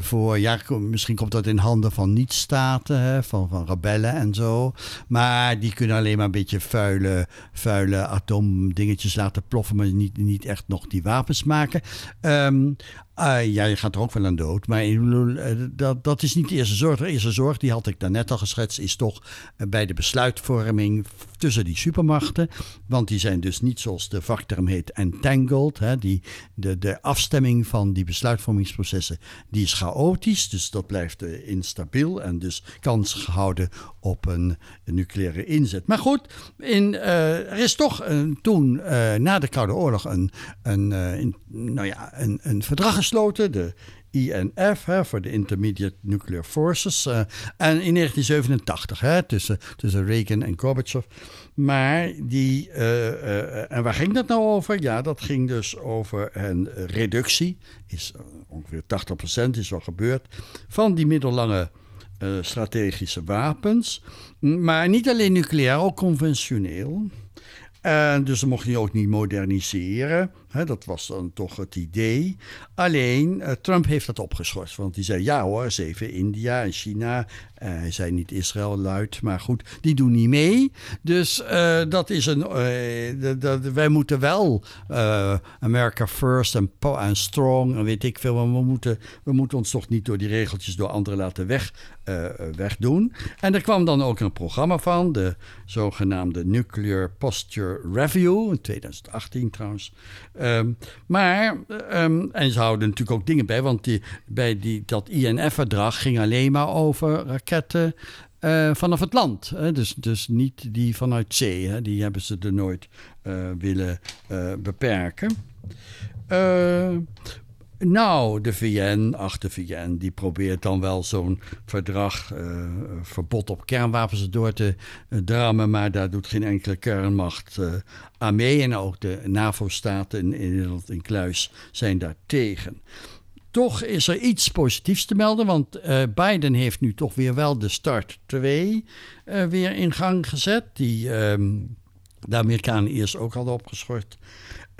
Voor, ja, misschien komt dat in handen van niet-staten, van, van rebellen en zo. Maar die kunnen alleen maar een beetje vuile, vuile atoomdingetjes laten ploffen, maar niet, niet echt nog die wapens maken. Um, uh, ja, je gaat er ook wel aan dood. Maar uh, dat, dat is niet de eerste zorg. De eerste zorg, die had ik daarnet al geschetst, is toch uh, bij de besluitvorming tussen die supermachten. Want die zijn dus niet zoals de vakterm heet entangled. Hè, die, de, de afstemming van die besluitvormingsprocessen die is chaotisch. Dus dat blijft instabiel en dus kans gehouden op een, een nucleaire inzet. Maar goed, in, er is toch toen na de Koude Oorlog een, een, nou ja, een, een verdrag gesloten. De INF, voor de Intermediate Nuclear Forces. Uh, en in 1987, hè, tussen, tussen Reagan en Gorbachev. Maar die, uh, uh, en waar ging dat nou over? Ja, dat ging dus over een reductie, is ongeveer 80% is al gebeurd, van die middellange strategische wapens. Maar niet alleen nucleair, ook conventioneel. En dus dan mocht je ook niet moderniseren. Dat was dan toch het idee. Alleen, uh, Trump heeft dat opgeschort. Want die zei, ja hoor, zeven India en China. Uh, hij zei niet Israël luid, maar goed, die doen niet mee. Dus uh, dat is een... wij moeten wel America first en, en strong en weet ik veel. Maar we moeten, we moeten ons toch niet door die regeltjes door anderen laten weg, wegdoen. En er kwam dan ook een programma van, de zogenaamde Nuclear Posture Review, in 2018 trouwens. Um, maar, um, en ze houden natuurlijk ook dingen bij, want die, bij die, dat INF-verdrag ging alleen maar over raketten uh, vanaf het land. Hè? Dus, dus niet die vanuit zee, hè? die hebben ze er nooit uh, willen uh, beperken. Nou, de VN, ach de VN, die probeert dan wel zo'n verdrag, uh, verbod op kernwapens door te uh, drammen, maar daar doet geen enkele kernmacht uh, aan mee. En ook de NAVO-staten in, Nederland in Kluis zijn daar tegen. Toch is er iets positiefs te melden, want Biden heeft nu toch weer wel de Start 2 weer in gang gezet, die um, de Amerikanen eerst ook hadden opgeschort.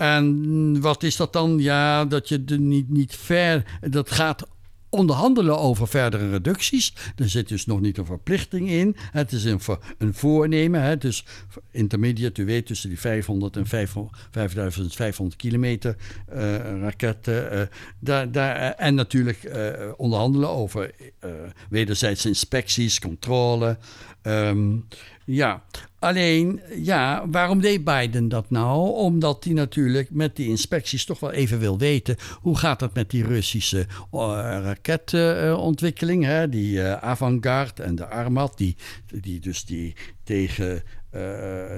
En wat is dat dan? Ja, dat je er niet, niet ver. Dat gaat onderhandelen over verdere reducties. Er zit dus nog niet een verplichting in. Het is een, een voornemen. Hè. Dus intermediate, u weet, tussen die 500 en 5500 kilometer uh, raketten. Uh, daar, daar, uh, en natuurlijk onderhandelen over wederzijdse inspecties, controle. Um, ja, alleen, ja, waarom deed Biden dat nou? Omdat hij natuurlijk met die inspecties toch wel even wil weten... hoe gaat het met die Russische uh, raketontwikkeling? Uh, die uh, Avangard en de Armat, die, die dus die tegen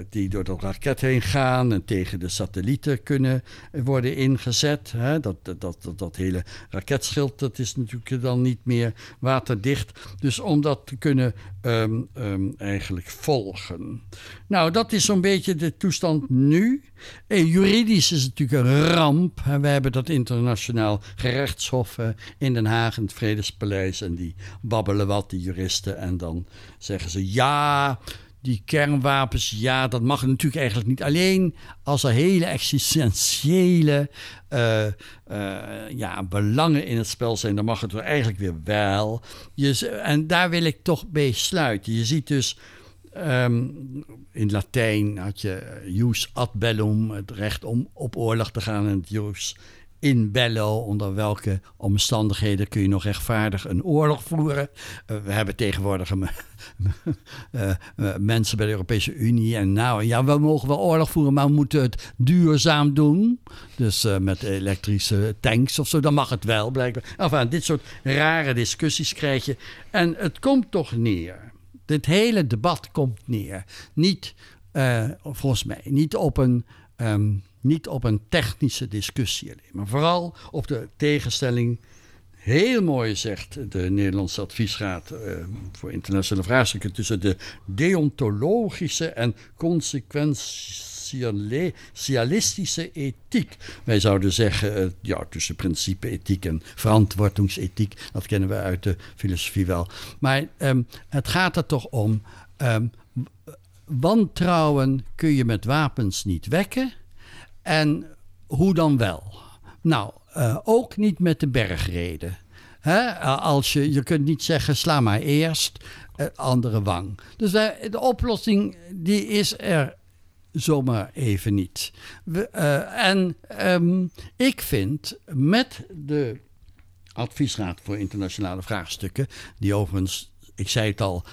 die door dat raket heen gaan en tegen de satellieten kunnen worden ingezet. Hè? Dat, dat, dat, dat, hele raketschild dat is natuurlijk dan niet meer waterdicht. Dus om dat te kunnen um, um, eigenlijk volgen. Nou, dat is zo'n beetje de toestand nu. En juridisch is het natuurlijk een ramp. We hebben dat internationaal gerechtshof in Den Haag, in het Vredespaleis. En die babbelen wat, die juristen. En dan zeggen ze ja die kernwapens, ja, dat mag natuurlijk eigenlijk niet. Alleen als er hele existentiële uh, uh, ja, belangen in het spel zijn, dan mag het er eigenlijk weer wel. Je, en daar wil ik toch bij sluiten. Je ziet dus. Um, in Latijn had je jus ad bellum, het recht om op oorlog te gaan, en het jus in bello, onder welke omstandigheden kun je nog rechtvaardig een oorlog voeren. Uh, we hebben tegenwoordig uh, uh, mensen bij de Europese Unie en nou ja, we mogen wel oorlog voeren, maar we moeten het duurzaam doen. Dus met elektrische tanks of zo, dan mag het wel blijkbaar. Enfin, dit soort rare discussies krijg je. En het komt toch neer. Dit hele debat komt neer. Niet, volgens mij, niet op een. Um, niet op een technische discussie alleen, maar vooral op de tegenstelling. Heel mooi zegt de Nederlandse Adviesraad uh, voor internationale vraagstukken tussen de deontologische en consequentialistische ethiek. Wij zouden zeggen, uh, ja, tussen principe-ethiek en verantwoordingsethiek, dat kennen we uit de filosofie wel. Maar um, het gaat er toch om, um, wantrouwen kun je met wapens niet wekken. En hoe dan wel? Nou, uh, ook niet met de bergreden. Als je, je kunt niet zeggen, sla maar eerst, uh, andere wang. Dus de, oplossing die is er zomaar even niet. We, uh, en um, ik vind met de Adviesraad voor Internationale Vraagstukken, die overigens, ik zei het al,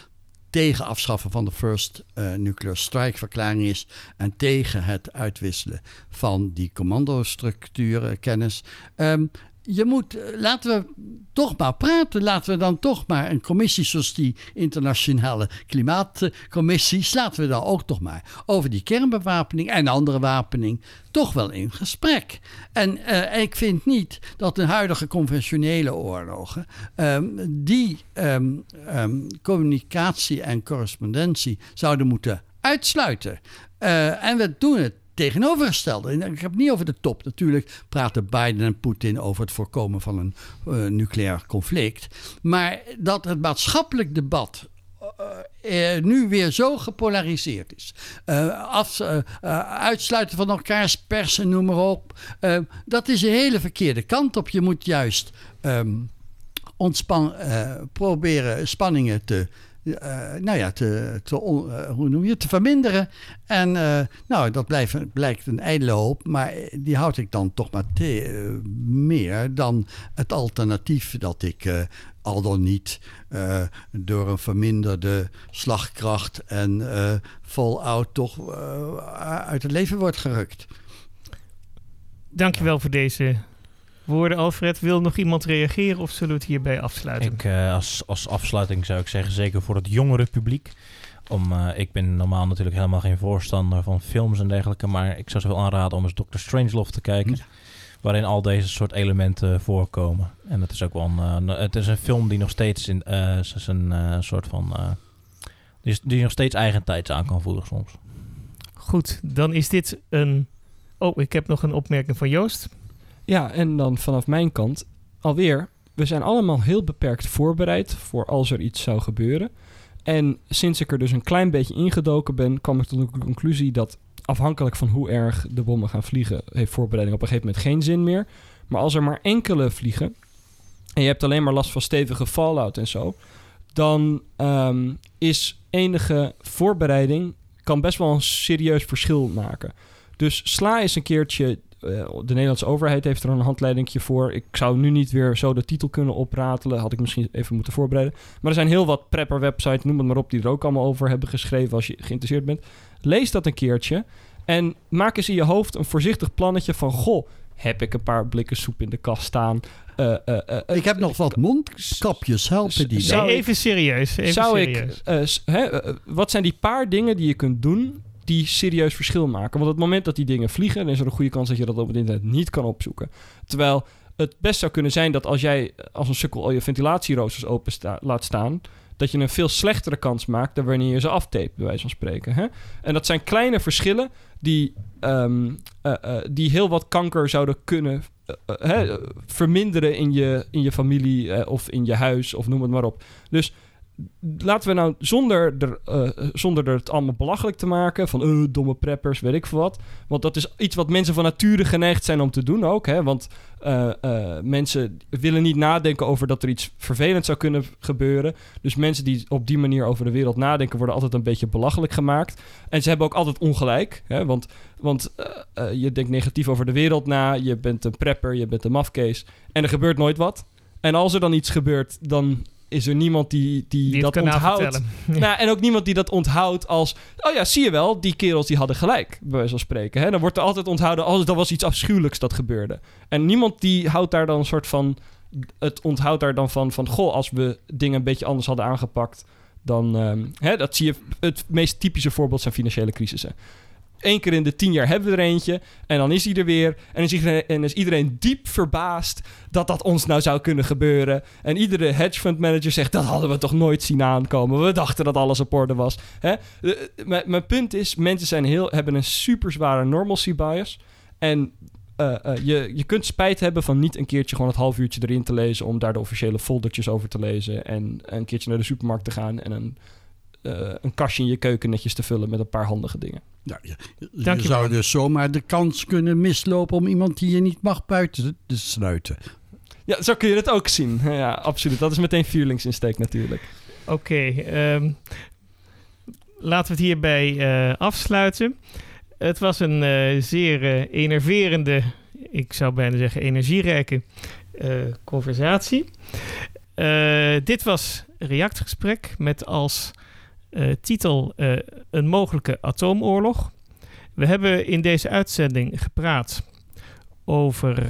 tegen afschaffen van de First uh, Nuclear Strike verklaring is en tegen het uitwisselen van die commandostructuren kennis. Um, je moet, eh, laten we toch maar praten. Laten we dan toch maar een commissie zoals die internationale klimaatcommissies, laten we dan ook toch maar over die kernbewapening en andere wapening toch wel in gesprek. En uh, ik vind niet dat de huidige conventionele oorlogen um, die um, um, communicatie en correspondentie zouden moeten uitsluiten. Uh, en we doen het tegenovergestelde. Ik heb het niet over de top. Natuurlijk praten Biden en Poetin over het voorkomen van een uh, nucleair conflict. Maar dat het maatschappelijk debat nu weer zo gepolariseerd is. af, uitsluiten van elkaars persen, noem maar op. dat is een hele verkeerde kant op. Je moet juist um, ontspan, proberen spanningen te uh, nou ja, te, te, uh, hoe noem je, te verminderen. En uh, nou, dat blijft, blijkt een ijdele hoop, maar die houd ik dan toch maar te, meer dan het alternatief dat ik al dan niet door een verminderde slagkracht en voluit toch uit het leven wordt gerukt. Dankjewel voor deze woorden, Alfred. Wil nog iemand reageren of zullen we het hierbij afsluiten? Ik, uh, als, als afsluiting zou ik zeggen, zeker voor het jongere publiek. Om, uh, ik ben normaal natuurlijk helemaal geen voorstander van films en dergelijke. Maar ik zou ze wel aanraden om eens Doctor Strangelove te kijken. Waarin al deze soort elementen voorkomen. En het is ook wel een, uh, het is een film die nog steeds in zijn soort van. die, die nog steeds eigen tijds aan kan voelen soms. Goed, dan is dit een. Oh, ik heb nog een opmerking van Joost. Ja, en dan vanaf mijn kant alweer. We zijn allemaal heel beperkt voorbereid voor als er iets zou gebeuren. En sinds ik er dus een klein beetje ingedoken ben, kwam ik tot de conclusie dat afhankelijk van hoe erg de bommen gaan vliegen, heeft voorbereiding op een gegeven moment geen zin meer. Maar als er maar enkele vliegen en je hebt alleen maar last van stevige fallout en zo, dan um, is enige voorbereiding kan best wel een serieus verschil maken. Dus sla eens een keertje de Nederlandse overheid heeft er een handleidingje voor. Ik zou nu niet weer zo de titel kunnen opratelen. Had ik misschien even moeten voorbereiden. Maar er zijn heel wat prepper-websites, noem het maar op, die er ook allemaal over hebben geschreven als je geïnteresseerd bent. Lees dat een keertje. En maak eens in je hoofd een voorzichtig plannetje van... Goh, heb ik een paar blikken soep in de kast staan? Uh, uh, ik heb nog wat mondkapjes, helpen die dan? even serieus. Even zou serieus. ik... wat zijn die paar dingen die je kunt doen die serieus verschil maken. Want op het moment dat die dingen vliegen, dan is er een goede kans dat je dat op het internet niet kan opzoeken. Terwijl het best zou kunnen zijn dat als jij als een sukkel al je ventilatieroosters open laat staan, dat je een veel slechtere kans maakt dan wanneer je ze aftape, bij wijze van spreken. Hè? En dat zijn kleine verschillen die, um, die heel wat kanker zouden kunnen uh, verminderen in je, in je familie of in je huis of noem het maar op. Dus laten we nou zonder er, uh, zonder er het allemaal belachelijk te maken van uh, domme preppers, weet ik veel wat. Want dat is iets wat mensen van nature geneigd zijn om te doen ook. Hè? Want uh, mensen willen niet nadenken over dat er iets vervelends zou kunnen gebeuren. Dus mensen die op die manier over de wereld nadenken, worden altijd een beetje belachelijk gemaakt. En ze hebben ook altijd ongelijk. Hè? Want, want je denkt negatief over de wereld na. Je bent een prepper, je bent een mafkees. En er gebeurt nooit wat. En als er dan iets gebeurt, dan is er niemand die, die, dat onthoudt. Nou, en ook niemand die dat onthoudt als... Oh ja, zie je wel, die kerels die hadden gelijk, bij wijze van spreken. Hè? Dan wordt er altijd onthouden als er was iets afschuwelijks dat gebeurde. En niemand die houdt daar dan een soort van... Het onthoudt daar dan van, van... Goh, als we dingen een beetje anders hadden aangepakt... Dan, um, hè, dat zie je... Het meest typische voorbeeld zijn financiële crisissen. Eén keer in de tien jaar hebben we er eentje. En dan is hij er weer. En is iedereen, en is iedereen diep verbaasd dat dat ons nou zou kunnen gebeuren. En iedere hedge fund manager zegt: dat hadden we toch nooit zien aankomen. We dachten dat alles op orde was. Hè? Mijn punt is: mensen zijn heel, hebben een super zware normalcy bias. En uh, uh, je, je kunt spijt hebben van niet een keertje gewoon het half uurtje erin te lezen. om daar de officiële foldertjes over te lezen. En een keertje naar de supermarkt te gaan. en een uh, een kastje in je keuken netjes te vullen met een paar handige dingen. Ja, je, je zou dus zomaar de kans kunnen mislopen om iemand die je niet mag buiten te sluiten. Ja, zo kun je het ook zien. Ja, absoluut. Dat is meteen vuurlingsinsteek natuurlijk. Oké, okay, um, ehm, laten we het hierbij uh, afsluiten. Het was een uh, zeer uh, enerverende, ik zou bijna zeggen energierijke conversatie. dit was Reactgesprek met als uh, titel uh, Een mogelijke atoomoorlog. We hebben in deze uitzending gepraat over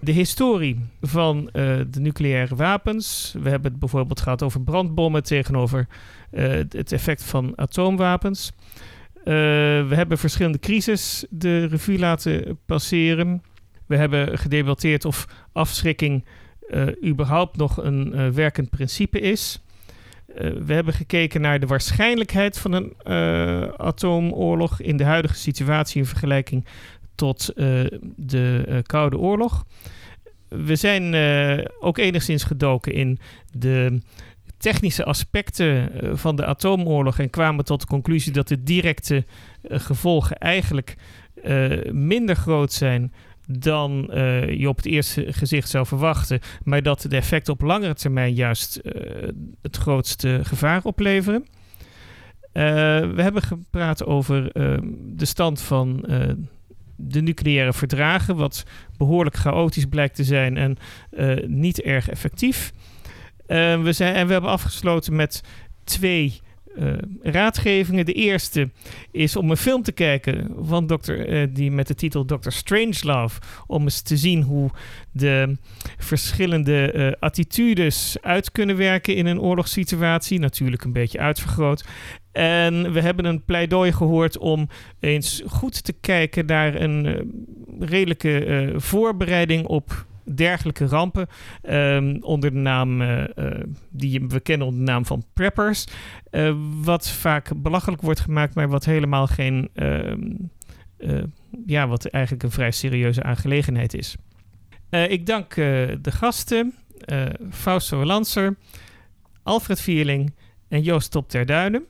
de historie van uh, de nucleaire wapens. We hebben het bijvoorbeeld gehad over brandbommen tegenover het effect van atoomwapens. we hebben verschillende crises de revue laten passeren. We hebben gedebatteerd of afschrikking überhaupt nog een werkend principe is. Eh, we hebben gekeken naar de waarschijnlijkheid van een uh, atoomoorlog in de huidige situatie in vergelijking tot uh, de Koude Oorlog. We zijn ook enigszins gedoken in de technische aspecten van de atoomoorlog en kwamen tot de conclusie dat de directe gevolgen eigenlijk minder groot zijn dan je op het eerste gezicht zou verwachten, maar dat de effecten op langere termijn juist het grootste gevaar opleveren. we hebben gepraat over de stand van de nucleaire verdragen, wat behoorlijk chaotisch blijkt te zijn en niet erg effectief. We zijn, en we hebben afgesloten met twee uh, raadgevingen. De eerste is om een film te kijken van dokter, die met de titel Dr. Strangelove. Om eens te zien hoe de verschillende attitudes uit kunnen werken in een oorlogssituatie. Natuurlijk een beetje uitvergroot. En we hebben een pleidooi gehoord om eens goed te kijken naar een redelijke voorbereiding op dergelijke rampen. Um, onder de naam uh, die we kennen onder de naam van preppers. wat vaak belachelijk wordt gemaakt, maar wat helemaal geen. Ehm, ja, wat eigenlijk een vrij serieuze aangelegenheid is. ik dank de gasten, Fausto Lancer, Alfred Vierling en Joost Top ter Duinen.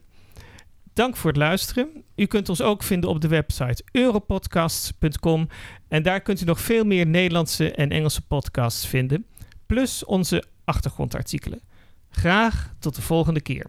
Dank voor het luisteren. U kunt ons ook vinden op de website europodcasts.com. En daar kunt u nog veel meer Nederlandse en Engelse podcasts vinden. Plus onze achtergrondartikelen. Graag tot de volgende keer.